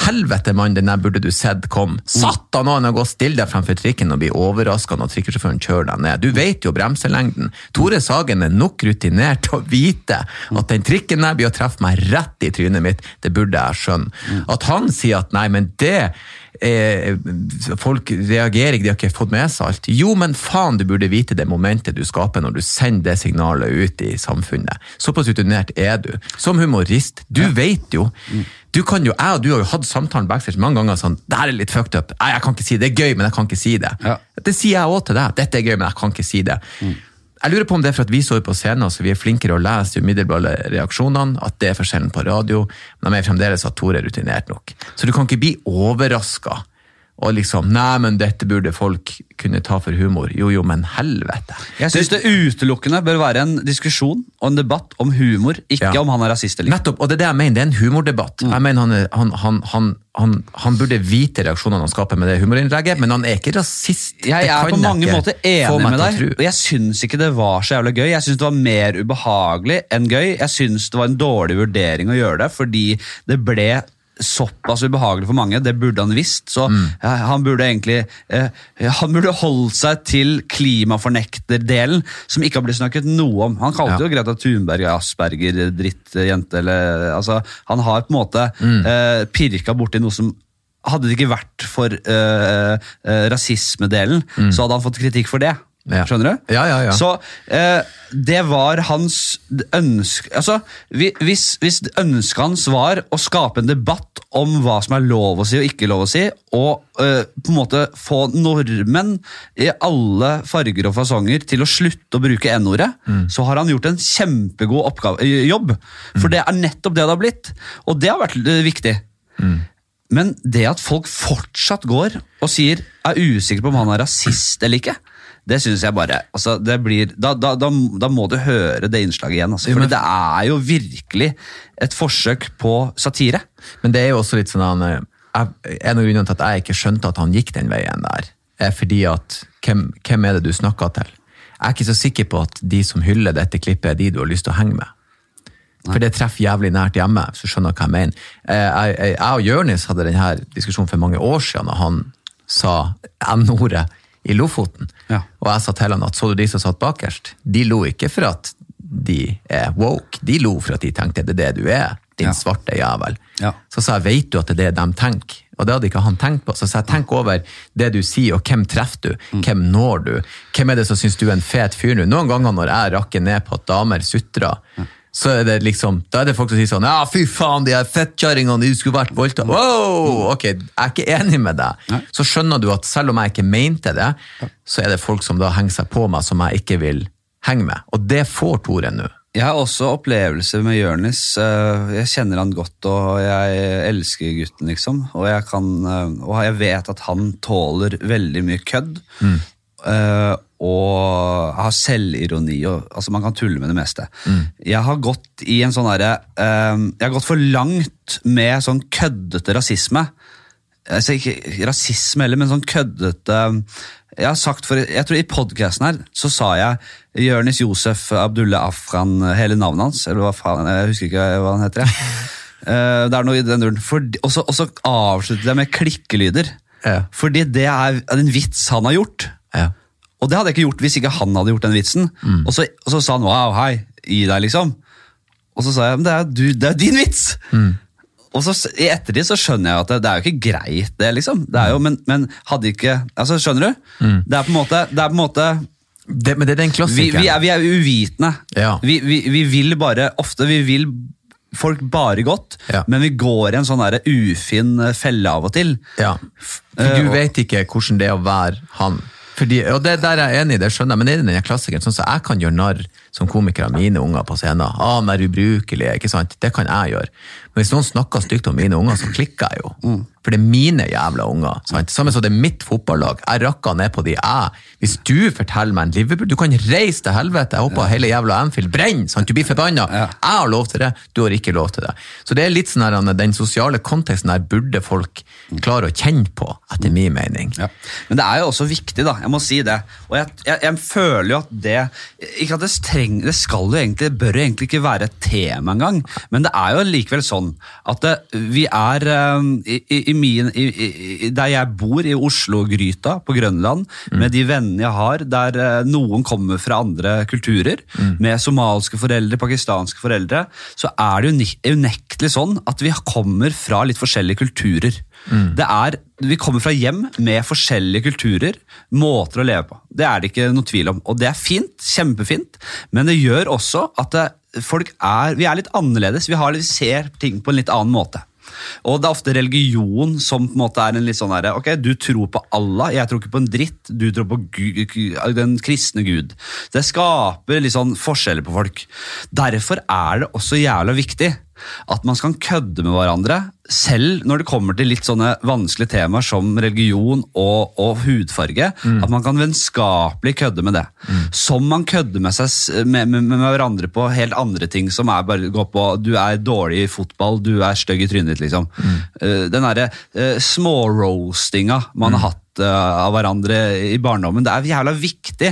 helvete mann, den der burde du sett kom. Satan noen å gå stille deg fremfor trikken og bli overrasket når trikkesjåføren kjører deg ned. Du vet jo bremselengden. Tore Sagen er nok rutinert til å vite at den trikken der blir å treffe meg rett i trynet mitt, det burde jeg skjønne. At han sier at nei, men det eh, folk reagerer ikke, de har ikke fått med seg alt. Jo, men faen, du burde vite det momentet du skaper når du sender det signalet ut i samfunnet. Såpass rutinert er du. Som humorist, du vet jo. Du kan jo, jeg og du har jo hatt samtalen backstage mange ganger sånn, det her er litt fucked up. Nei, jeg kan ikke si det. Det er gøy, men jeg kan ikke si det. Ja. Det sier jeg også til deg. Dette er gøy, men jeg kan ikke si det. Jeg lurer på om det er for at vi står på scenen, så vi er flinkere å lese de umiddelbare reaksjonene, at det er forskjellen på radio, men de er fremdeles at Tore er rutinert nok. Så du kan ikke bli overraska og liksom Nei, men dette burde folk kunne ta for humor. Jo, jo, men helvete. Jeg syns det utelukkende bør være en diskusjon og en debatt om humor, ikke Ja. om han er rasist eller ikke. Nettopp, og det er det jeg mener. Det er en humordebatt. Jeg mener han, er, han, han, han, han, han burde vite reaksjonene han skaper med det humorinnlegget, men han er ikke rasist. Jeg jeg er på mange måter enig med deg, og jeg syns ikke det var så jævlig gøy. Jeg syns det var mer ubehagelig enn gøy. Jeg syns det var en dårlig vurdering å gjøre det, fordi det ble såpass ubehagelig for mange. Det burde han visst. Så Mm. han burde egentlig eh, Han burde holdt seg til klimafornekterdelen, som ikke har blitt snakket noe om. Han kalte Ja. jo Greta Thunberg Asperger, drittjente, eller altså Han har på en måte Mm. eh, pirka borti noe som hadde det ikke vært for øh, øh, rasismedelen, så hadde han fått kritikk for det. Mm. Ja. Skjønner du? Ja, ja, ja. Så eh, det var hans ønske Altså, hvis, hvis ønsket hans var å skape en debatt om hva som er lov å si og ikke lov å si, og eh, på en måte få nordmenn i alle farger og fasonger til å slutte å bruke N-ordet, Mm. så har han gjort en kjempegod oppgave, eh, jobb. For det er nettopp det det har blitt. Og det har vært eh, viktig. Mm. Men det at folk fortsatt går og sier er usikre på om han er rasist eller ikke, det syns jeg bare altså det blir, da, da, da, da må du høre det innslaget igjen. Altså, for det er jo virkelig et forsøk på satire. Men det er jo også litt sånn han, eh, En av grunnene til at jeg ikke skjønte at han gikk den veien der, er fordi at hvem, hvem er det du snakker til? Jeg er ikke så sikker på at de som hyller dette klippet, er de du har lyst til å henge med. For det treffer jævlig nært hjemme, hvis du skjønner hva jeg mener. Eh, jeg, jeg og Jørnis hadde denne diskusjonen for mange år siden, og han sa N-ordet i Lofoten. Ja. Og jeg sa til han at så du de som satt bakerst? De lo ikke for at de er woke, de lo for at de tenkte det er det du er, din Ja. svarte jævel. Ja. Så sa jeg, veit du at det er det de tenker? Og det hadde ikke han tenkt på. Så sa jeg, tenk over det du sier, og hvem treffer du? Hvem når du? Hvem er det som syns du er en fet fyr nå? Noen ganger når jeg rakker ned på at damer sutrer, så er det liksom, da er det folk som sier sånn, ja fy faen, de her fettkjerringene, de skulle vært voldtatt. Wow! Ok, jeg er ikke enig med deg. Så skjønner du at selv om jeg ikke mente det, så er det folk som da henger seg på meg som jeg ikke vil henge med. Og det får Tore nå. Jeg har også opplevelser med Jørnis. eh, Jeg kjenner han godt, og jeg elsker gutten, liksom. Og jeg, kan, eh, og jeg vet at han tåler veldig mye kødd. eh, Og har selvironi. Og, altså Man kan tulle med det meste. Jeg har gått i en sånn derre eh, Jeg har gått for langt med sånn køddete rasisme. Altså ikke rasisme heller, men sånn køddete Jeg har sagt for, jeg tror I podkasten her så sa jeg Jørnis Josef Abdullah Afran, hele navnet hans. Eller hva faen, jeg husker ikke hva han heter. jeg. Uh, det er noe i den duren. Og så avsluttet jeg med klikkelyder. Ja. Fordi det er en vits han har gjort. Ja. Og det hadde jeg ikke gjort hvis ikke han hadde gjort den vitsen. Og, så, og så sa han wow, hei, gi deg, liksom. Og så sa jeg men det er, du, det er din vits! Og så I ettertid så skjønner jeg at det, det er jo ikke greit, det, liksom. Det er jo, men, men hadde ikke altså Skjønner du? Det er på en måte, det er på en måte Det, men det er den vi, klassikeren. vi, er, vi er uvitende. Ja. Vi, vi, vi vil bare Ofte vi vil folk bare godt, Ja. men vi går i en sånn ufin eh, felle av og til. Ja, for Eh, du og- vet ikke hvordan det er å være han. Fordi, og det der er jeg enig i, det skjønner jeg, men det er den klassikeren, sånn som jeg kan gjøre narr som komiker av mine unger på scenen. Ah, han er ubrukelig, ikke sant? Det kan jeg gjøre. Men hvis noen snakker stygt om mine unger, så klikker jeg jo. Mm. For det er mine jævla unger. sant? Samme som det er mitt fotballag. Jeg rakker ned på de jeg. Hvis du forteller meg en Liverpool, du kan reise til helvete, jeg håper hele jævla Anfield brenner, sant? du blir forbanna. Ja. Jeg har lov til det, du har ikke lov til det. Så det er litt sånn her, den sosiale konteksten her burde folk klare å kjenne på, etter min mening. Ja. Men det er jo også viktig, da. Jeg må si det. Og jeg, jeg, jeg føler jo at det Ikke at det, streng, det skal jo egentlig, det bør jo egentlig ikke være et tema engang, men det er jo likevel sånn at det, vi er um, i, i, min, i, Der jeg bor, i Oslo-gryta på Grønland, med de vennene jeg har, der eh, noen kommer fra andre kulturer, med somalske foreldre, pakistanske foreldre, så er det jo unektelig sånn at vi kommer fra litt forskjellige kulturer. Det er, vi kommer fra hjem med forskjellige kulturer, måter å leve på. Det er det ikke noe tvil om. Og det er fint, kjempefint, men det gjør også at det, folk er, vi er litt annerledes. Vi, har, vi ser ting på en litt annen måte. Og det er ofte religion som på en måte er en litt sånn herre Ok, du tror på Allah, jeg tror ikke på en dritt. Du tror på Gud, den kristne Gud. Det skaper litt sånn forskjeller på folk. Derfor er det også jævla viktig at man skal kødde med hverandre, selv når det kommer til litt sånne vanskelige temaer som religion og, og hudfarge. At man kan vennskapelig kødde med det. Som man kødder med, seg, med, med, med hverandre på helt andre ting som er bare går på du er dårlig i fotball, du er stygg i trynet ditt, liksom. Eh, Den derre uh, småroastinga man har hatt eh, av hverandre i barndommen. Det er jævla viktig.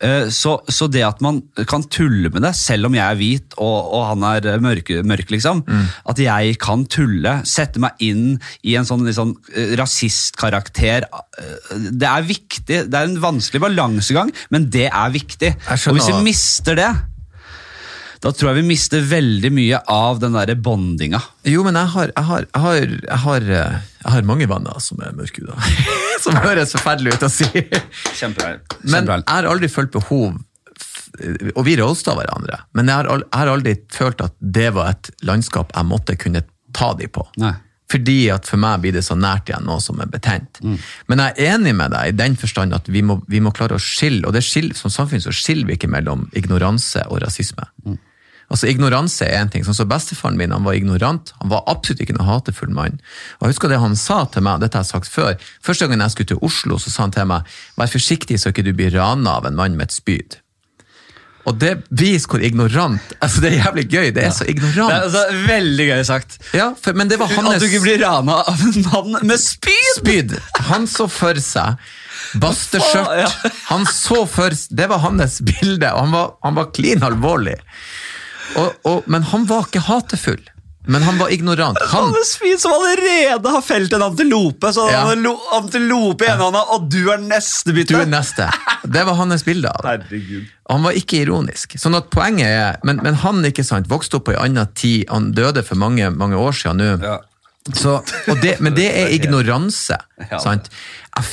Eh, så, så det at man kan tulle med det, selv om jeg er hvit og, og han er mørk, mørk liksom, at jeg kan tulle, sette meg inn i en sånn, liksom, rasistkarakter, det er viktig. Det er en vanskelig balansegang, men det er viktig. Og hvis vi mister det, da tror jeg vi mister veldig mye av den der bondinga. Jo, men jeg har, jeg har, jeg har, jeg har, eh, jeg har mange venner som er mørkhuda. som høres forferdelig ut å si. Kjempevel. Men jeg har aldri følt behov Og vi roasta hverandre, men jeg har, jeg har aldri følt at det var et landskap jeg måtte kunne ta de på. Nei. Fordi at for meg blir det så nært igjen noe som er betent. Men jeg er enig med deg i den forstand at vi må, vi må klare å skille, og det skiller, som samfunn så skiller vi ikke mellom ignoranse og rasisme. Altså Ignoranse er en ting. sånn som Bestefaren min han var ignorant. Han var absolutt ikke noen hatefull mann. Og jeg husker det han sa til meg, dette har jeg sagt før. Første gangen jeg skulle til Oslo, så sa han til meg vær forsiktig så ikke du blir rana av en mann med et spyd. Og det viser hvor ignorant altså Det er jævlig gøy. Det er så ignorant. Det er altså, veldig gøy sagt. Ja, for, men det var At du ikke blir rana av en mann med spyd! spyd. Han så for seg basteskjørt. Ja. Han så for Det var hans bilde, og han var, han var klin alvorlig. Og, og, men han var ikke hatefull. Men han var ignorant. Han, Han er svin som allerede har felt en antilope, så Ja. han antilope i ene hånda, og du er neste bytte. du er neste. Det var hans bilde av. Herregud. Han var ikke ironisk. Sånn at poenget er, Men, men han ikke sant, vokste opp på en annen tid, han døde for mange, mange år siden nå. Ja. Så, det, men det er ignoranse. Sant?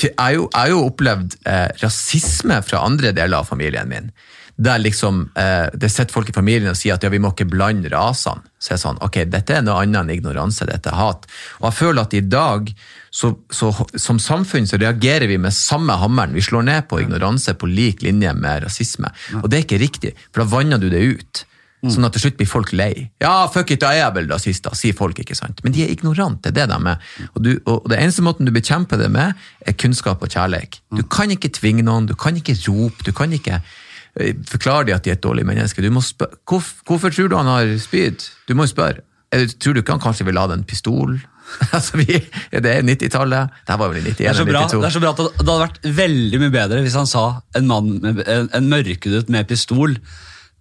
Jeg har jo, jo opplevd eh, rasisme fra andre deler av familien min. Der liksom, eh, Det sitter folk i familien og sier at ja, vi må ikke blande rasene. Så jeg sånn, ok, Dette er noe annet enn ignoranse, dette er hat. Og jeg føler at i dag, så, så, som samfunn, så reagerer vi med samme hammeren. Vi slår ned på ignoranse på lik linje med rasisme. Og det er ikke riktig, for da vanner du det ut. Sånn at til slutt blir folk lei. Ja, fuck it, da er jeg vel rasist, da, sier folk, ikke sant. Men de er ignorante, det er det de er. Og, du, og det eneste måten du bekjemper det med, er kunnskap og kjærlighet. Du kan ikke tvinge noen, du kan ikke rope, du kan ikke eh, de at de er et dårlig menneske. Spør, hvorfor tror du han har spyd? Du må jo spørre. Tror du ikke han kanskje vil ha den pistol? altså, vi, er 90-tallet? Det var vel i 91 Det er, så bra, 92. det er så bra at det, det hadde vært veldig mye bedre hvis han sa en mann med, en, en mørkhudet med pistol.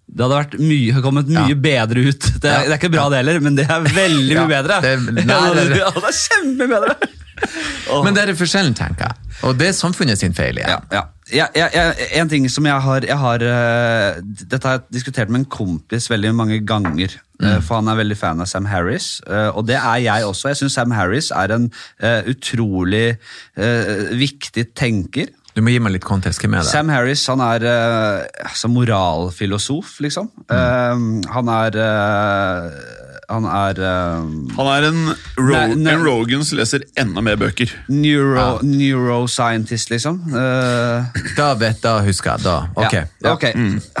Det hadde vært mye, kommet mye Ja. bedre ut. Det er, Ja. det er ikke bra det heller, men det er veldig Ja, mye bedre. det er det, ja, det er kjempebedre! bedre. Men det er forskjellen, tenker jeg. Og det er samfunnet sin feil igjen. Ja, ja. Jeg, jeg, en ting som jeg har, jeg har uh, Dette har jeg diskutert med en kompis veldig mange ganger. eh, For han er veldig fan av Sam Harris, uh, og det er jeg også. Jeg syns Sam Harris er en utrolig viktig tenker. Du må gi meg litt kontekst. Hvem er det? Sam Harris han er uh, altså moralfilosof, liksom. Eh, han er Han er um, Han er en, ro Nei, nei. en Rogans leser enda mer bøker. neuro, neuroscientist, liksom. Uh, Da vet da husker jeg. Da. Ok. Ja, ok.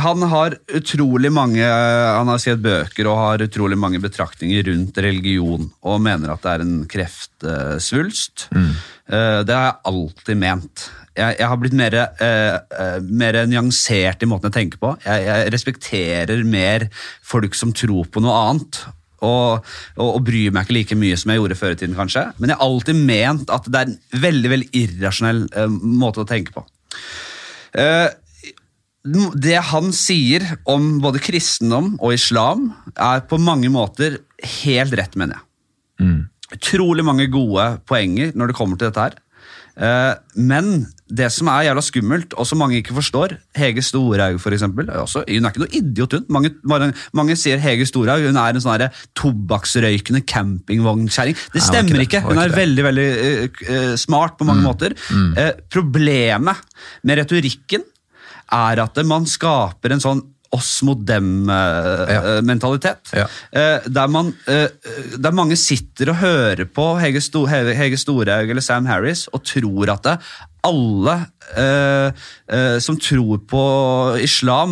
Han har utrolig mange Han har skrevet bøker og har utrolig mange betraktninger rundt religion, og mener at det er en kreftsvulst. Eh, det har jeg alltid ment. Jeg, jeg har blitt mer, eh, eh, mer nyansert i måten jeg tenker på. Jeg, jeg respekterer mer folk som tror på noe annet. Og, og, og bryr meg ikke like mye som jeg gjorde før i tiden, kanskje. Men jeg har alltid ment at det er en veldig veldig irrasjonell eh, måte å tenke på. Eh, det han sier om både kristendom og islam, er på mange måter helt rett, mener jeg. Utrolig mange gode poenger når det kommer til dette her. Eh, Men det som er jævla skummelt, og som mange ikke forstår Hege Storhaug, for eksempel. Også, hun er ikke noe idiot, hun. Mange, mange, mange sier Hege Storhaug hun er en sånn tobakksrøykende campingvognkjerring. Det Nei, stemmer ikke ikke. det. Hun Hun er ikke veldig veldig uh, smart på mange måter. Eh, problemet med retorikken er at man skaper en sånn oss mot dem-mentalitet. Ja. der, man, eh, der mange sitter og hører på Hege, Sto, Hege Storhaug eller Sam Harris og tror at det, alle eh, eh, som tror på islam,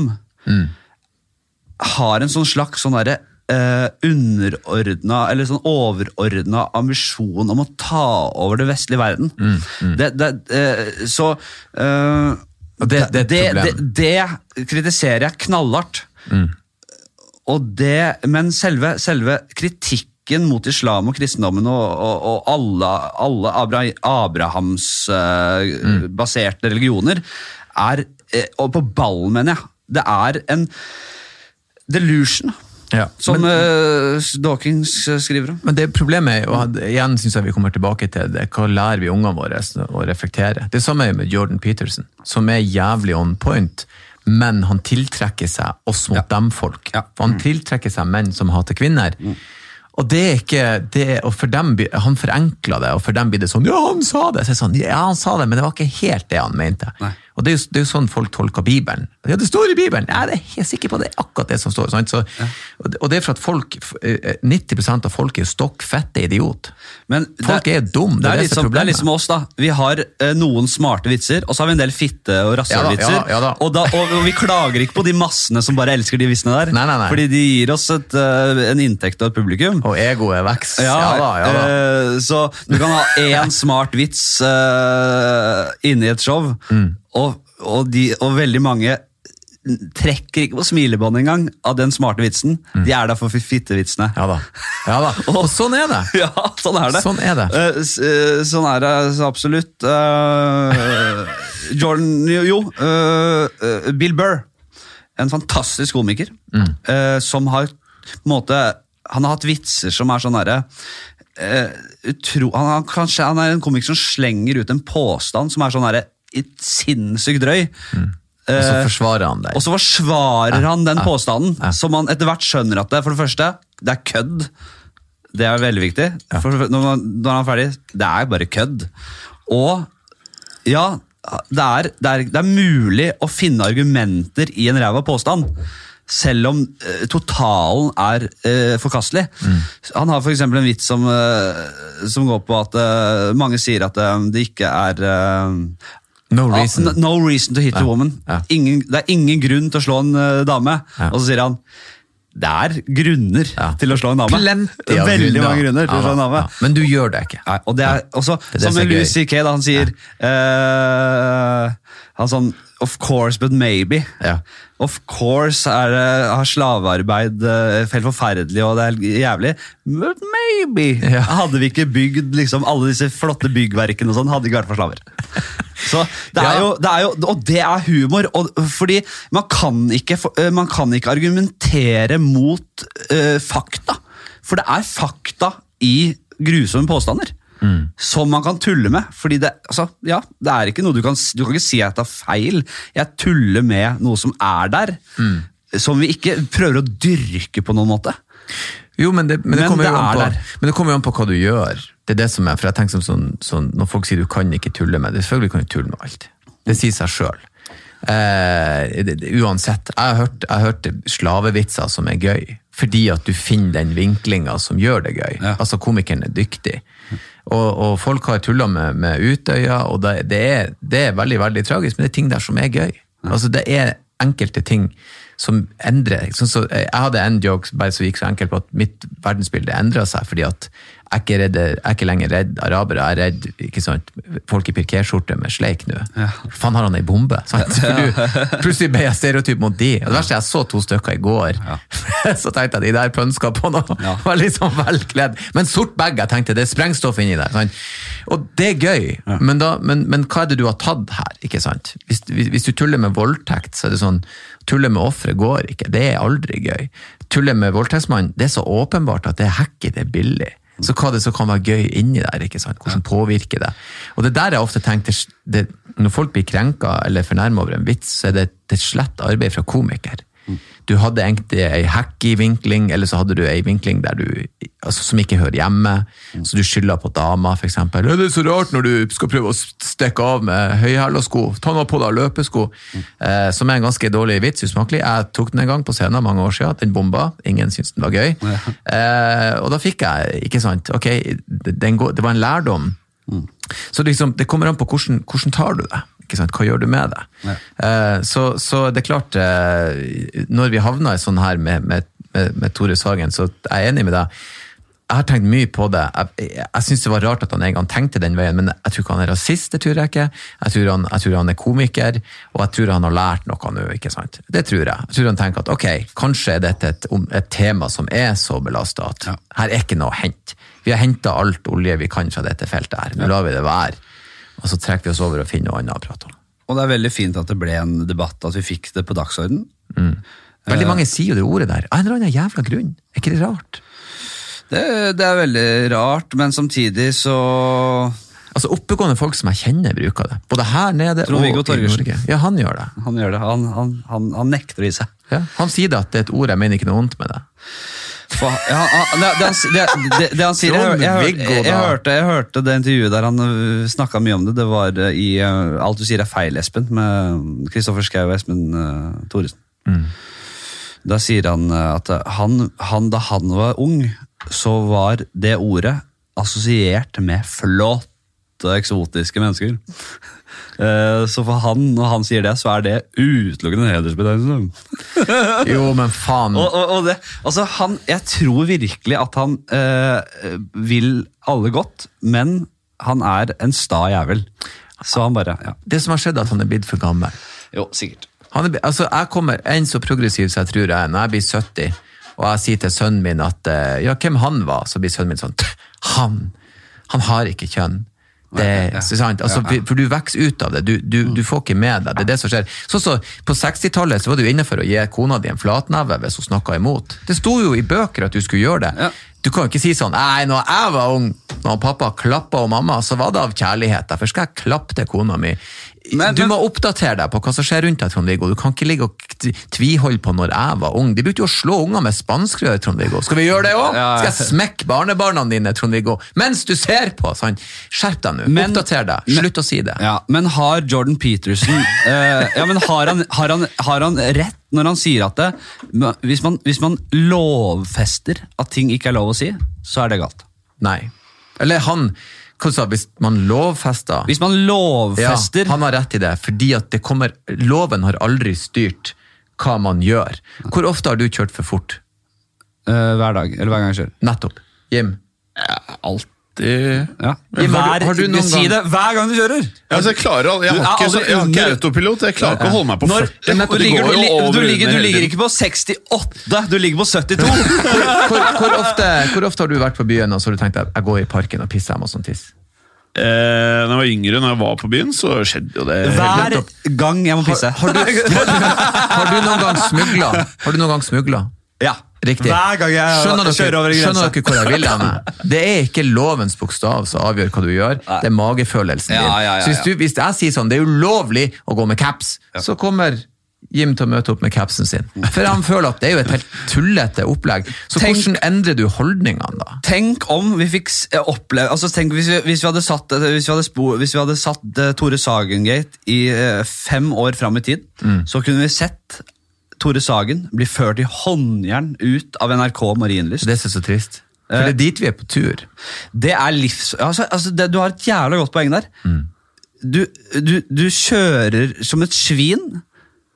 har en sånn slags sånn derre eh, underordna eller sånn overordna ambisjon om å ta over det vestlige verden. Det, det, eh, så eh, det- det det, det kritiserer jeg knallhardt. Det, men selve, selve kritikken mot islam og kristendommen og, og, og alle, alle Abra, Abrahamsbaserte religioner er eh, Og på ballen, mener jeg. Det er en delusion, Ja. som Men- uh, Dawkins skriver om. Men det problemet er, og igjen synes jeg vi kommer tilbake til det, hva lærer vi ungene våre å reflektere? Det samme er med Jordan Peterson, som er jævlig on point, men han tiltrekker seg oss mot dem-folk. Ja. Mm. Han tiltrekker seg menn som hater kvinner. Og det er ikke, det, og for dem, Han forenkler det, og for dem blir det sånn Ja, han sa det! Så sånn, ja, han sa det, men det var ikke helt det han mente. Nei. Og det er, jo, det er jo sånn folk tolker Bibelen. Ja, det står i Bibelen! Nei, det er helt sikker på det er akkurat det som står. Sant? Så, og det- det er for at folk, eh, 90% av folk er stokk fette idiot. Men Folk er dum, det er det litt som er liksom, det er liksom oss, da. Vi har eh, noen smarte vitser, og så har vi en del fitte- og rasshølvitser. Ja ja ja og, og vi klager ikke på de massene som bare elsker de vitsene der. Nei, nei, nei. Fordi de gir oss et, uh, en inntekt og et publikum. Og egoet vokser. Ja, da, ja da. Uh, så du kan ha én smart vits uh, inni et show, Mm. Og, og, de, og veldig mange trekker ikke på smilebåndet engang av den smarte vitsen. De er der for fittevitsene. Mm. Ja da. Ja da. Og sånn er det. Ja, sånn er det. Sånn er det. uh, sånn er det så absolutt. Uh, Jordan Jo, eh, Bill Burr. En fantastisk komiker. Mm. som har på en måte Han har hatt vitser som er sånn herre utro, han, han, kanskje, han er en komiker som slenger ut en påstand som er sånn herre sinnssykt drøy. Og så forsvarer han deg. Og så forsvarer han den påstanden, ja. så man etter hvert skjønner at det for det første, det er kødd. Det er veldig viktig. For, når, man, når han er ferdig, det er bare kødd. Og ja, det er, det, er, det er mulig å finne argumenter i en ræva påstand. Selv om eh, totalen er eh, forkastelig. Han har eksempel en vits som, eh, som går på at eh, mange sier at eh, det ikke er eh, No reason. n- no reason to hit a woman. Ja. Ingen, det er ingen grunn til å slå en uh, dame. Ja. Og så sier han det er grunner Ja. til å slå en dame. Plenty av Veldig grunner. mange grunner til Ja å slå en dame. ja. Men du gjør det ikke. Nei, og det er også, Det er det som Louis. C.K. da han sier uh, Han sånn Of course, but maybe. Ja. Of course er, har slavearbeid eh, helt forferdelig og det er jævlig, but maybe. Ja. Hadde vi ikke bygd liksom, alle disse flotte byggverkene og sånn, hadde vi ikke vært for slaver. Så det er, Ja. jo, det er jo, og det er humor, og, fordi man kan, ikke, eh, man kan ikke argumentere mot uh, fakta. For det er fakta i grusomme påstander. Som man kan tulle med. Fordi det, altså, ja, det er ikke noe du kan, du kan ikke si at det er feil. Jeg tuller med noe som er der. Som vi ikke prøver å dyrke på noen måte. Jo, men det, men det, kommer, jo an på, men det kommer jo an på hva du gjør. Det er det som er, for jeg tenker som sånn, sånn, Når folk sier du kan ikke tulle med det, selvfølgelig kan du tulle med alt. Det sier seg sjøl. Eh, det- det- uansett. Jeg har, hørt, jeg har hørt slavevitser som er gøy, fordi at du finner den vinklinga som gjør det gøy. Ja. Altså, komikeren er dyktig. Og, og folk har tulla med, med Utøya, og det, det, er, det er veldig veldig tragisk, men det er ting der som er gøy. Altså, det er enkelte ting som endrer sånn så, Jeg hadde en joke bare som gikk så enkelt på at mitt verdensbilde endra seg fordi at er, ikke redd, jeg er ikke lenger redd arabere, jeg er redd ikke sant, folk i pirkerskjorte med sleik nå. Faen, har han ei bombe? Sant? Ja. du, plutselig ble jeg stereotyp mot de. Og det verste er jeg så to stykker i går. så tenkte jeg de der pønska på noe. Ja. var sånn velkledd. Men sort bag, jeg tenkte det er sprengstoff inni der. Sant? Og det er gøy, men, da, men, men hva er det du har tatt her? ikke sant? Hvis, hvis, hvis du tuller med voldtekt, så er det sånn Tulle med offeret går ikke, det er aldri gøy. Tulle med voldtektsmannen, det er så åpenbart at det er hacky, det er billig. Så hva det som kan være gøy inni der? ikke sant? Hvordan påvirker det? Og det der jeg ofte tenker, det, Når folk blir krenka eller fornærma over en vits, så er det et slett arbeid fra komiker. Du hadde egentlig ei hacky vinkling, eller så hadde du ei vinkling du, altså, som ikke hører hjemme. Så du skylder på dama, f.eks. Ja, 'Det er så rart når du skal prøve å stikke av med høyhæla sko. Ta nå på deg løpesko.' Eh, som er en ganske dårlig vits, usmakelig. Jeg tok den en gang på scenen mange år siden. Den bomba. Ingen syntes den var gøy. Eh, og da fikk jeg, ikke sant Ok, den går, det var en lærdom. Så liksom, det kommer an på hvordan, hvordan tar du det. Hva gjør du med det? Eh, så, så det er klart, eh, når vi havna i sånn her med, med, med, med Tore Sagen, så er jeg enig med deg. Jeg har tenkt mye på det. Jeg, jeg, syns det var rart at han en gang tenkte den veien, men jeg tror ikke han er rasist, det tror jeg ikke. Jeg tror han, jeg tror han er komiker, og jeg tror han har lært noe nå, ikke sant. Det tror jeg. Jeg tror han tenker at ok, kanskje er dette et, et tema som er så belasta at her er ikke noe å hente. Vi har henta alt olje vi kan fra dette feltet her, nå lar vi det være. Og så trekker vi oss over og finner noe annet å prate om. Og det er veldig fint at det ble en debatt, at vi fikk det på dagsorden. Veldig mange sier jo det ordet der, av en eller annen jævla grunn. Er ikke det rart? Det, det er veldig rart, men samtidig så Altså Oppegående folk som jeg kjenner, bruker det. Både her nede og i Torgersen. Norge. Ja, han gjør det. Han gjør det. Han, han, han, han nekter å gi seg. Ja. Han sier det at det er et ord, jeg mener ikke noe vondt med det. For, ja, det, det, han, det, det, han sier jeg, jeg, jeg, hørte, jeg hørte det intervjuet der han snakka mye om det. Det var øh, i øh, Alt du sier er feil, Espen, med Kristoffer Schou og Espen uh, Thoresen. Mm. Da sier han øh, at han, han, da han var ung, så var det ordet assosiert med flotte, eksotiske mennesker. Eh, Så for han, når han sier det, så er det utelukkende en hedersbetegnelse. Jo, men faen. Og, og, og det, altså han, jeg tror virkelig at han øh, vil alle godt, men han er en sta jævel. Så han bare Ja. Det som har skjedd, er at han er blitt for gammel. Jo, sikkert. Han er, altså, jeg kommer en så progressiv som jeg tror jeg er, når jeg blir 70, og jeg sier til sønnen min at eh, ja, hvem han var, så blir sønnen min sånn Han! Han har ikke kjønn. Det, Ja, ja. sant? Altså, For du vokser ut av det, du, du, du får ikke med deg. Det er det som skjer. Så, så, på 60-tallet så var du inne for å gi kona di en flatneve hvis hun snakka imot. Det sto jo i bøker at du skulle gjøre det. Ja. Du kan jo ikke si sånn Nei, når jeg var ung, når pappa klappa og mamma, så var det av kjærlighet. Derfor skal jeg klappe til kona mi. Men- du må oppdatere deg på hva som skjer rundt deg, Trond-Viggo. Du kan ikke ligge og tviholde på når jeg var ung. De brukte jo å slå unger med spanskrør, Trond-Viggo. Skal vi gjøre det òg? Skal jeg smekke barnebarna dine, Trond-Viggo, mens du ser på? Sånn. Skjerp deg nå. Oppdater deg. men- Slutt å si det. Ja, Men har Jordan Peterson uh, ja, men har, han, har, han, har han rett når han sier at det, hvis, man, hvis man lovfester at ting ikke er lov å si, så er det galt. Nei. Eller han sa, Hvis man lovfester Hvis man lovfester Ja, han har rett i det, fordi at det kommer Loven har aldri styrt hva man gjør. Hvor ofte har du kjørt for fort? eh, hver dag, eller hver gang jeg kjører Nettopp. Jim? Alltid ja. Hver, har du- har du noen Si gang- det hver gang du kjører! Ja, altså, jeg, klarer, al- jeg, har ikke, jeg har ikke autopilot. Jeg klarer ikke å holde meg på Når, du, ligger, du, du, ligger, du ligger ikke på 68, du ligger på 72! Hvor, hvor, ofte, hvor ofte har du vært på byen og så har du tenkt at jeg går i parken og pisser, hjemme og sånn tiss? Eh, når jeg var yngre, når jeg var på byen, så skjedde jo det. Hver gang jeg må pisse. Har du, har? Har du noen gang smugla? Ja. Riktig. Hver gang jeg skjønner dere, kjører over grensa. skjønner dere hvor jeg vil hen? Det er ikke lovens bokstav som avgjør hva du gjør, det er magefølelsen din. Ja, ja, ja, Så hvis, du, hvis jeg sier sånn, det er ulovlig å gå med caps, så kommer Jim til å møte opp med capsen sin. For han føler at det er jo et helt tullete opplegg. Så Tenk- hvordan endrer du holdningene da? Tenk om vi fikk eh, oppleve altså tenk hvis vi, hvis vi hadde satt, eh, hvis vi hadde spo, hvis vi hadde satt uh, Tore Sagen-gate i uh, fem år fram i tid, så kunne vi sett Tore Sagen blir ført i håndjern ut av NRK Marienlyst. Det er så trist. For det er dit vi er på tur. Det er livs... Altså, altså det, du har et jævla godt poeng der. Du, du, du kjører som et svin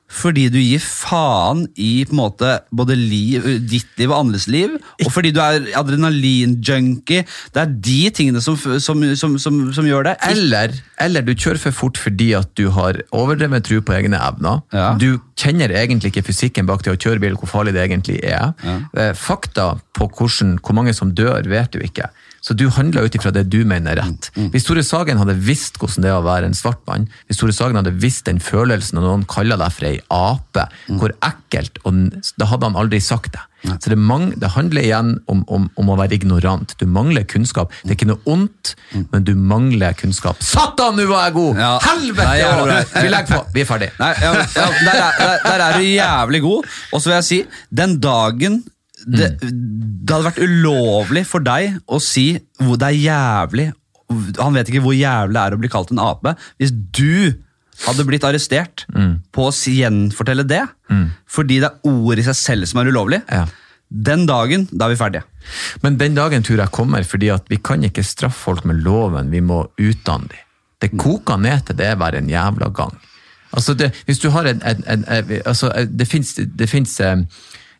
fordi du gir faen i på en måte både liv, ditt liv og andres liv, og fordi du er adrenalinjunkie. Det er de tingene som, som, som, som, som gjør det. Eller, eller du kjører for fort fordi at du har overdrevet tro på egne evner. Ja. Du kjenner egentlig ikke fysikken bak det å kjøre bil, hvor farlig det egentlig er. Ja. Fakta på hvordan, hvor mange som dør, vet du ikke. Så du handler ut ifra det du mener er rett. Hvis Tore Sagen hadde visst hvordan det er å være en svart mann, hvis Tore Sagen hadde visst den følelsen når noen kaller deg for ei ape, hvor ekkelt, og da hadde han aldri sagt det. Så det, mang, det handler igjen om, om, om å være ignorant. Du mangler kunnskap. Det er ikke noe ondt, men du mangler kunnskap. Satan, nå var jeg god! Ja. Helvete! Nei, jævlig bra. Vi legger på. Vi er ferdig. Nei, ja, ja, der, er, der, der er du jævlig god. Og så vil jeg si, den dagen det, det hadde vært ulovlig for deg å si hvor det er jævlig Han vet ikke hvor jævlig det er å bli kalt en ape. Hvis du hadde blitt arrestert på å gjenfortelle det, fordi det er ord i seg selv som er ulovlig, Ja. den dagen, da er vi ferdige. Men den dagen tror jeg kommer, fordi at vi kan ikke straffe folk med loven, vi må utdanne dem. Det koker ned til det hver en jævla gang. Altså det, hvis du har en, en, en, en altså det finnes,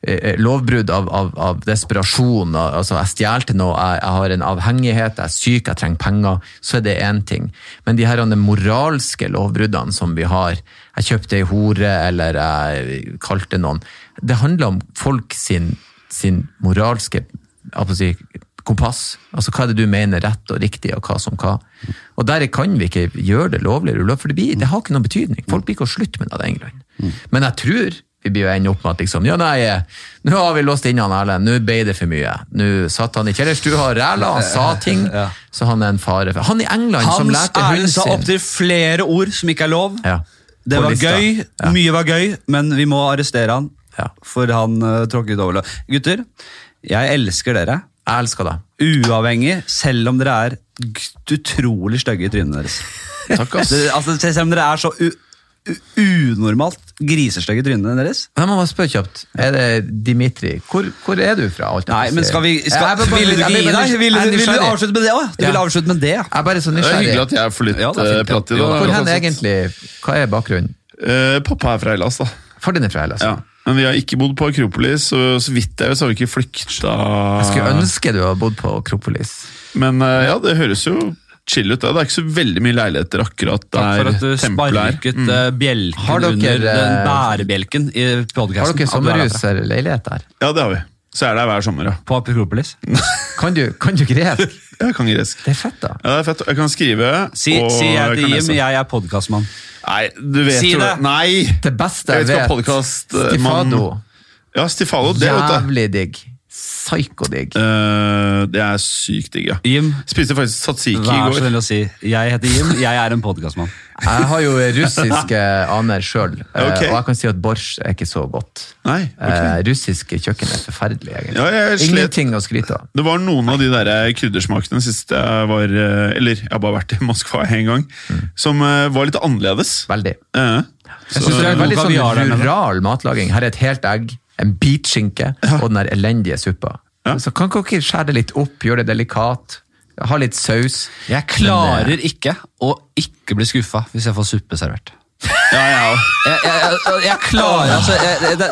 eh, eh, lovbrudd av, av, av desperasjon, altså jeg stjal noe, jeg, jeg har en avhengighet, jeg er syk, jeg trenger penger, så er det én ting. Men de her de moralske lovbruddene som vi har, jeg kjøpte ei hore, eller jeg kalte noen, det handler om folk sin, sin moralske si, kompass. Altså hva er det du mener rett og riktig, og hva som hva. Og der kan vi ikke gjøre det lovlig for det, blir, det har ikke noen betydning. Folk blir ikke å slutte med det den. Men jeg tror vi blir jo ende opp med at liksom, ja nei, nå har vi låst inn han Erlend, nå ble det for mye. Nå satt han i kjellerstua og ræla, han sa ting, så han er en fare. for Han i England som lærte hunden sin Hans Erlend sa opptil flere ord som ikke er lov. Ja, Det var lista. gøy, Ja. mye var gøy, men vi må arrestere han. Ja. For han uh, tråkket over lov. Gutter, jeg elsker dere. Jeg elsker deg. Uavhengig, selv om dere er utrolig stygge i trynet deres. Takk, ass. Det, altså, selv om dere er så unormalt grisestygge i trynet deres. Jeg må bare spørre kjapt. Er det Dimitri? Hvor, hvor er du fra? Nei, men skal vi skal, Jeg bare- Ville du ikke gi deg? Vil, Jeg er du avslutte med det òg? Du Ja. vil avslutte med det? Jeg er bare så Det er hyggelig at jeg får litt Ja, eh, prat i det. Hvor hen egentlig? Hva er bakgrunnen? Uh, pappa er fra Hellas, da. For din er fra Hellas. Ja. Men vi har ikke bodd på Akropolis, og så vidt jeg vet så har vi ikke flykta. Jeg skulle ønske du hadde bodd på Akropolis. Men uh, ja, det høres jo chill ut. Det Det er ikke så veldig mye leiligheter akkurat Takk for at du der tempelet er. sparket Mm. eh, bjelken Har dere, under den eh, bærebjelken i Har dere sommerhusleilighet eller leilighet der? Ja, det har vi. Så er det hver sommer, ja. På Apikropolis. Kan du, kan du gresk? Jeg kan gresk. Det er fett, da. Ja, det er fett. Jeg kan skrive, Si, og si jeg til kan Jim, lese. jeg er podkastmann. Nei, du vet Si jo det. Nei! Det beste Jeg jeg vet hva vet. eh, Stifado. Ja, Stifado. det Jævlig jeg. Digg. Psyko-digg. Eh, det er sykt digg, ja. Jim, Spiste faktisk tzatziki i vær så snill å si jeg heter Jim, jeg er en podkastmann. Jeg har jo russiske aner sjøl, Ok. og jeg kan si at borsj er ikke så godt. Nei, okay. Eh, russiske kjøkken er forferdelig, egentlig. Ja, jeg slet. Ingenting å skryte av. Det var noen av de der kryddersmakene sist jeg var eh, Eller jeg har bare vært i Moskva en gang, som eh, var litt annerledes. Veldig. Uh, Jeg syns synes det er veldig sånn rural matlaging. Her er et helt egg, en bitskinke og den der elendige suppa. Ja. Så kan ikke dere skjære det litt opp, gjøre det delikat, ha litt saus. Jeg klarer ikke å ikke bli skuffa hvis jeg får suppe servert. Ja, ja. Jeg, jeg, jeg, jeg klarer altså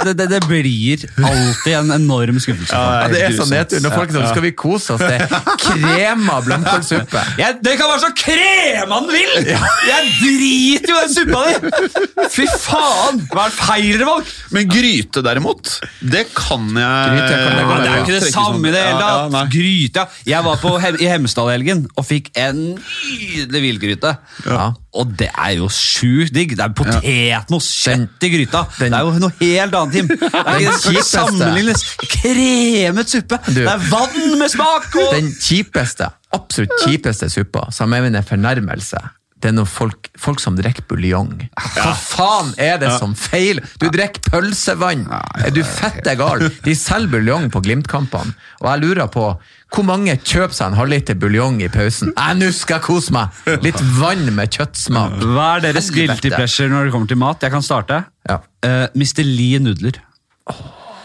det, det, det blir alltid en enorm skuffelse. Ja, det er sånn grusomt. nedtur. Når folk sier skal vi kose oss, det er krema blomkålsuppe. Det kan være så krema den vil! Jeg driter jo i den suppa di! Fy faen! Hva er feil folk? Men gryte, derimot, det kan jeg Gryte kan jeg Ja, det er jo ikke det samme i det hele Ja, ja, tatt. Gryte, ja. Jeg var på, i Hemsedal i helgen og fikk en nydelig villgryte. Ja. Og det er jo sjukt digg. Det er potetmos, kjøtt i gryta. den- det er jo noe helt annet, Tim. Det er ikke sammenlignes. Kremet suppe. Du. Det er vann med smak. Og... Den kjipeste, absolutt kjipeste suppa, som er en fornærmelse, det er noen folk, folk som drikker buljong. Hva faen er det som feil? Du drikker pølsevann! Er du fette gal? De selger buljong på Glimt-kampene, og jeg lurer på hvor mange kjøper seg en halvliter buljong i pausen? Jeg nå skal jeg kose meg! Litt vann med kjøttsmak. Hva er deres guilty pleasure når det kommer til mat? Jeg kan starte. Ja. Uh, Mr. Lee nudler.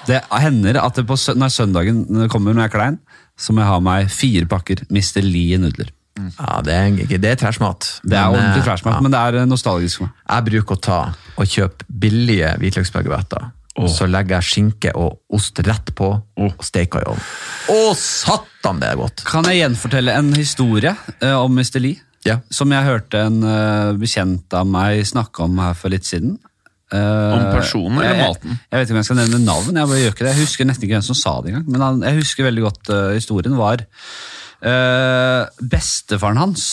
Det hender at det på når søndagen kommer når jeg er klein, så må jeg ha meg fire pakker Mr. Lee nudler. Ja, det er, det er trashmat. Det er ordentlig eh, trashmat, ja. men det er eh, nostalgisk. Jeg bruker å ta og kjøpe billige hvitløksbagetter. Og så legger jeg skinke og ost rett på og steker i ovnen. Å, satan, det er godt! Kan jeg gjenfortelle en historie uh, om Mr. Lee? Ja. Som jeg hørte en uh, bekjent av meg snakke om her for litt siden. Uh, Om personen eller jeg- maten? Jeg, vet ikke om jeg skal nevne navn. Jeg bare gjør ikke det. Jeg husker nesten ikke hvem som sa det engang. Men han, jeg husker veldig godt historien var eh, Bestefaren hans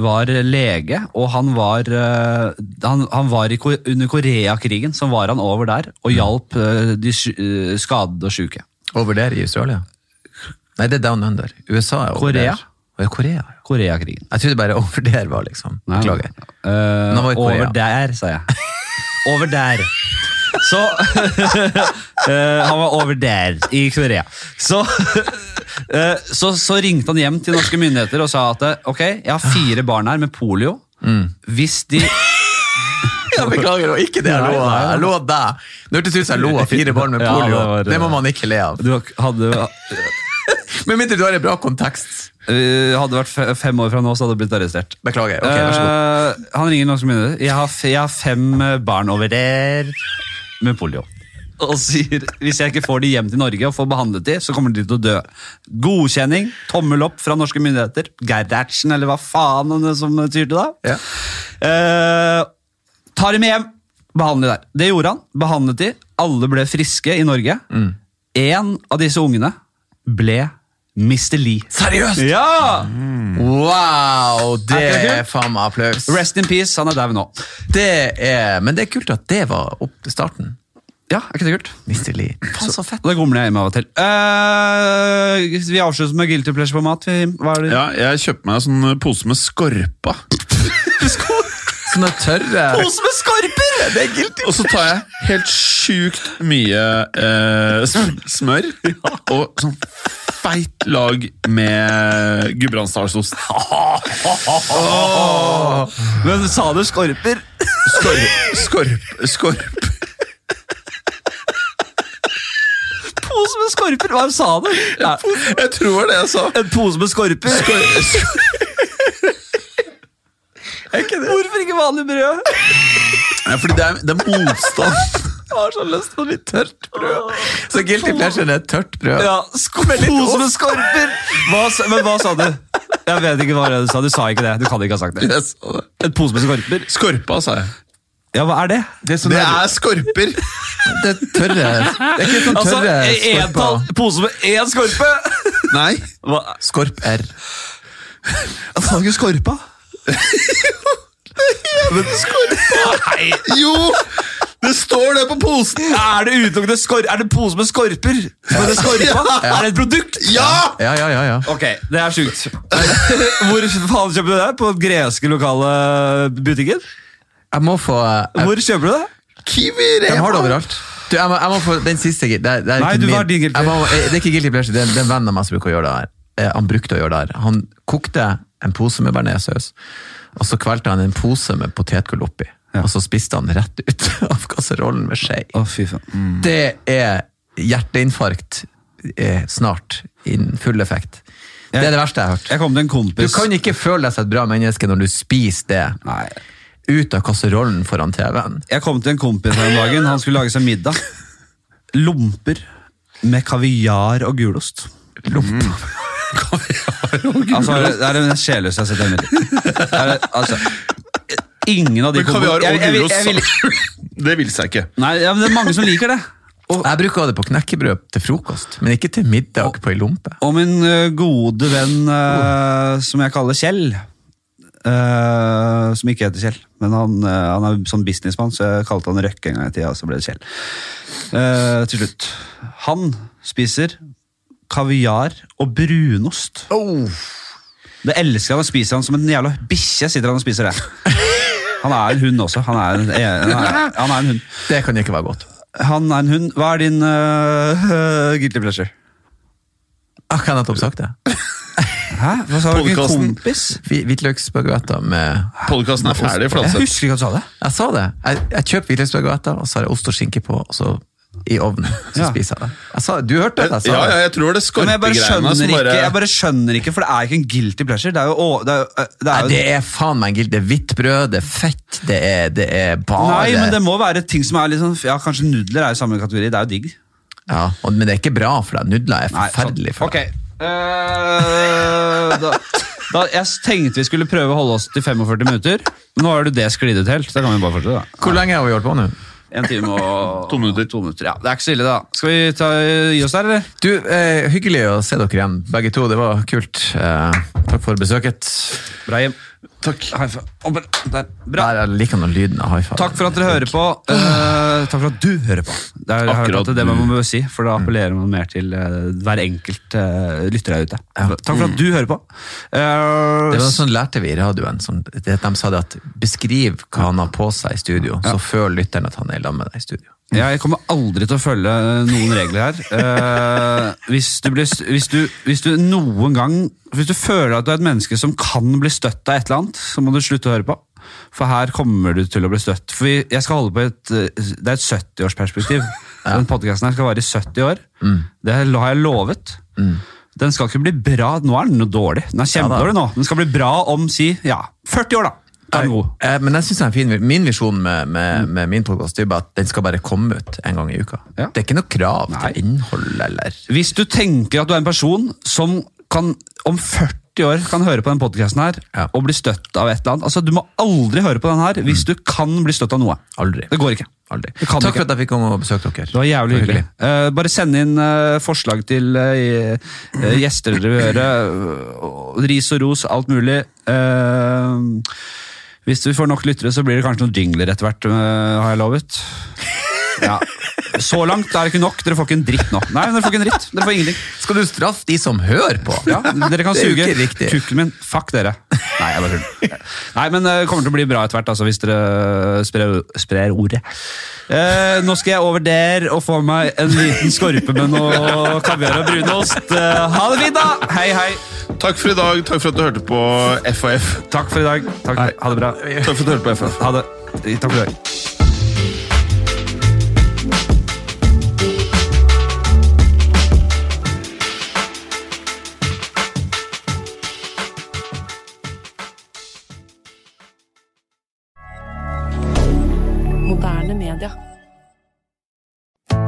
var lege, og han var, uh, han, han var i, under Koreakrigen. Så var han over der og hjalp uh, de skadede og sjuke. Over der i Australia? Nei, det er down under. USA er over Korea? der. Ja, Korea. Koreakrigen. Jeg trodde bare over der var liksom Beklager. Over der, sa jeg. over der. Så eh, Han var over der, i Korea. Så, eh, så, så ringte han hjem til norske myndigheter og sa at eh, ok, jeg har fire barn her med polio. Hvis de jeg beklager, og ikke det jeg lo av. Jeg lo av deg. Det hørtes ut som jeg lo av fire barn med Ja, polio. det var- det må man ikke le av. Du hadde, Med mindre du har en bra kontekst. Uh, hadde vært fem år fra nå, så hadde du blitt arrestert. Beklager. ok, vær så god. Uh, han ringer norske myndigheter. Jeg har, jeg har fem barn over der med polio. og sier hvis jeg ikke får de hjem til Norge og får behandlet de, så kommer de til å dø. Godkjenning, tommel opp fra norske myndigheter. Gerhardsen, eller hva faen han som styrte da. Ja. Eh, tar de med hjem, behandler de der. Det gjorde han. Behandlet de. Alle ble friske i Norge. En av disse ungene ble Mr. Lee. Seriøst? Ja! Wow, det Er ikke det er faen meg applaus. Rest in peace, han er dau nå. Det er, men det er kult at det var opp til starten. Ja, er ikke det kult? Mr. Lee. Faen, så fett. Og det gomler jeg hjemme av og til. Eh, vi avslutter med guilty pleasure på mat. Hva er det? Ja, jeg kjøpte meg en sånn pose med skorpa. Sånne tørre Pose med skorper! Det er guilty. Og så tar jeg helt sjukt mye eh, sm- smør og sånn feit lag med gudbrandsdalsost. Men sa du skorper? Skorp, skorp, skorp. Pose med skorper? Hva sa du? Ja, Jeg tror det jeg sa. en pose med skorper? Hvorfor ikke vanlig brød? Ja, fordi det er, det er motstand. Jeg har så lyst på litt tørt brød. Så guilty pleasure er tørt brød. Ja, sko med skorper! Hva, men hva sa du? Jeg vet ikke hva du sa. Du sa ikke det. Du kan ikke ha sagt det. Jeg sa det. En pose med skorper? Skorpa, sa jeg. Ja, hva er det? Det er, sånn Det er skorper! det er tørre Det er ikke sånn Altså, tørre en tall, skorper. pose med én skorpe! Nei. Hva? Skorp R. Jeg sa ikke skorpa. Men skorpa Nei, Jo! Det står det på posen! Er det utelukkende skor... Er det pose med skorper? Som det skorpa? Ja. Er det et produkt? Ja! Ja, ja, ja. ja. Ok, det er sjukt. Hvor faen kjøper du det? På den greske lokale butikken? Jeg må få jeg, Hvor kjøper du det? Kiwi De Rema. har det overalt. Du, jeg, må, jeg må få den siste det, det er Nei, ikke du min- var din guilty må, eh, Det er ikke guilty pleasure, det er, det er en venn av meg som bruker å gjøre det her. Eh, Han brukte å gjøre det her. Han kokte en pose med bearnéssaus, og så kvelte han en pose med potetgull oppi. Og så spiste han rett ut av kasserollen med skje. Oh, mm. Det er hjerteinfarkt er snart, innen full effekt. Det er det verste jeg har hørt. Du kan ikke føle deg som et bra menneske når du spiser det Nei. ut av kasserollen foran TV-en. Jeg kom til en kompis her om dagen. Han skulle lage seg middag. Lomper med kaviar og gulost. Lomper. Altså, det er det mest sjelløse jeg har sett i mitt liv. Altså, ingen av de Men kaviar og gulost Det vil seg ikke. Nei, ja, men det er mange som liker det. Og, Jeg bruker det på knekkebrød til frokost, men ikke til middag på ei lompe. og min eh, gode venn, uh, som jeg kaller Kjell uh, Som ikke heter Kjell, men han, uh, han er sånn businessmann, så jeg kalte han Røkke en gang i tida, og så ble det Kjell. Eh, til slutt. Han spiser kaviar og brunost. Det elsker han og spiser han som en jævla bikkje. sitter han og spiser det. Han er en hund også. Han er en, han er, han er en hund. Det kan ikke være godt. Han er en hund. Hva er din uh, guilty pleasure? Jeg har nettopp sagt det. Hæ? Hva sa du? Podcasten. Kompis? Hvi- Hvitløksbaguetter med Podkasten er ferdig. Jeg husker ikke at du sa det. Jeg sa det. Jeg, jeg kjøper hvitløksbaguetter, og så har jeg ost og skinke på, og så i ovnen. Så Ja. spiser jeg det. Jeg sa, du hørte det? Jeg Ja, ja, jeg tror det skorpegreiene som ikke, bare jeg bare skjønner ikke, for det er ikke en guilty pleasure. Det er jo, det er, jo- det er Nei, det er faen meg en guilt. Det er hvitt brød, det er fett, det er, det er bare Nei, men det må være ting som er litt sånn Ja, kanskje nudler er i samme kategori. Det er jo digg. ja, og, Men det er ikke bra for deg. Nudler er forferdelig for Ok. Okay. Uh, da, da, jeg tenkte vi skulle prøve å holde oss til 45 minutter. Nå har du det sklidd ut helt. Da kan vi bare fortsette. da. Hvor lenge har vi holdt på nå? En time og To minutter. To minutter, ja. Det er ikke så ille, da. Skal vi ta, gi oss der, eller? Du, eh, Hyggelig å se dere igjen, begge to. Det var kult. Eh, takk for besøket. Bra hjem. Takk. High five. Der. Bra. Der, jeg liker nå lyden av high five. Takk for at dere hører på. Uh, takk for at du hører på. Det er, Akkurat det det man må si, for da appellerer man mer til uh, hver enkelt uh, lytter der ute. Ja. Takk for at du hører på. Uh, Det var sånn lærte vi i radioen. Sånn, det, de sa det at beskriv hva han har på seg i studio, så føler lytteren at han er sammen med deg i studio. Jeg kommer aldri til å følge noen regler her. Eh, hvis, du blir, hvis, du, hvis du noen gang Hvis du føler at du er et menneske som kan bli støtt av et eller annet, så må du slutte å høre på. For her kommer du til å bli støtt. For jeg skal holde på et, eh, Det er et 70-årsperspektiv. Den podkasten her skal vare i 70 år. Det har jeg lovet. Den skal ikke bli bra. Nå er den noe dårlig. Den er Ja kjempedårlig nå. Den skal bli bra om si ja, 40 år, da. Er god. Eh, Men jeg synes det er en fin, min visjon med, med, med min podkast er at den skal bare komme ut en gang i uka. Ja. Det er ikke noe krav Nei. til innhold eller Hvis du tenker at du er en person som kan om 40 år kan høre på den podcasten her Ja. og bli støtt av et eller annet. Altså, Du må aldri høre på den her hvis du kan bli støtt av noe. Aldri. Det går ikke. Aldri. Takk ikke. for at jeg fikk komme og besøke dere. Det var jævlig hyggelig. Uh, bare send inn uh, forslag til uh, gjester dere vil høre. ris og ros, alt mulig. Eh, hvis vi får nok lyttere, så blir det kanskje noen jingler etter hvert, eh, har jeg lovet. Ja. Så langt er det ikke nok. Dere får ikke en dritt nå. Nei, dere får ikke en dritt. Dere får ingenting. Skal du straffe de som hører på? Ja, dere kan suge kukken min. Fuck dere. Nei, jeg bare tuller. Nei, men det kommer til å bli bra etter hvert, altså, hvis dere sprer, sprer ordet. Eh, nå skal jeg over der og få meg en liten skorpe med noe kaviar og brunost. Eh, ha det fint, da! Hei, hei. Takk for i dag. Takk for at du hørte på FHF. Takk for i dag. Takk, ha det bra. Takk for at du hørte på FHF. Ha det. Takk for i dag.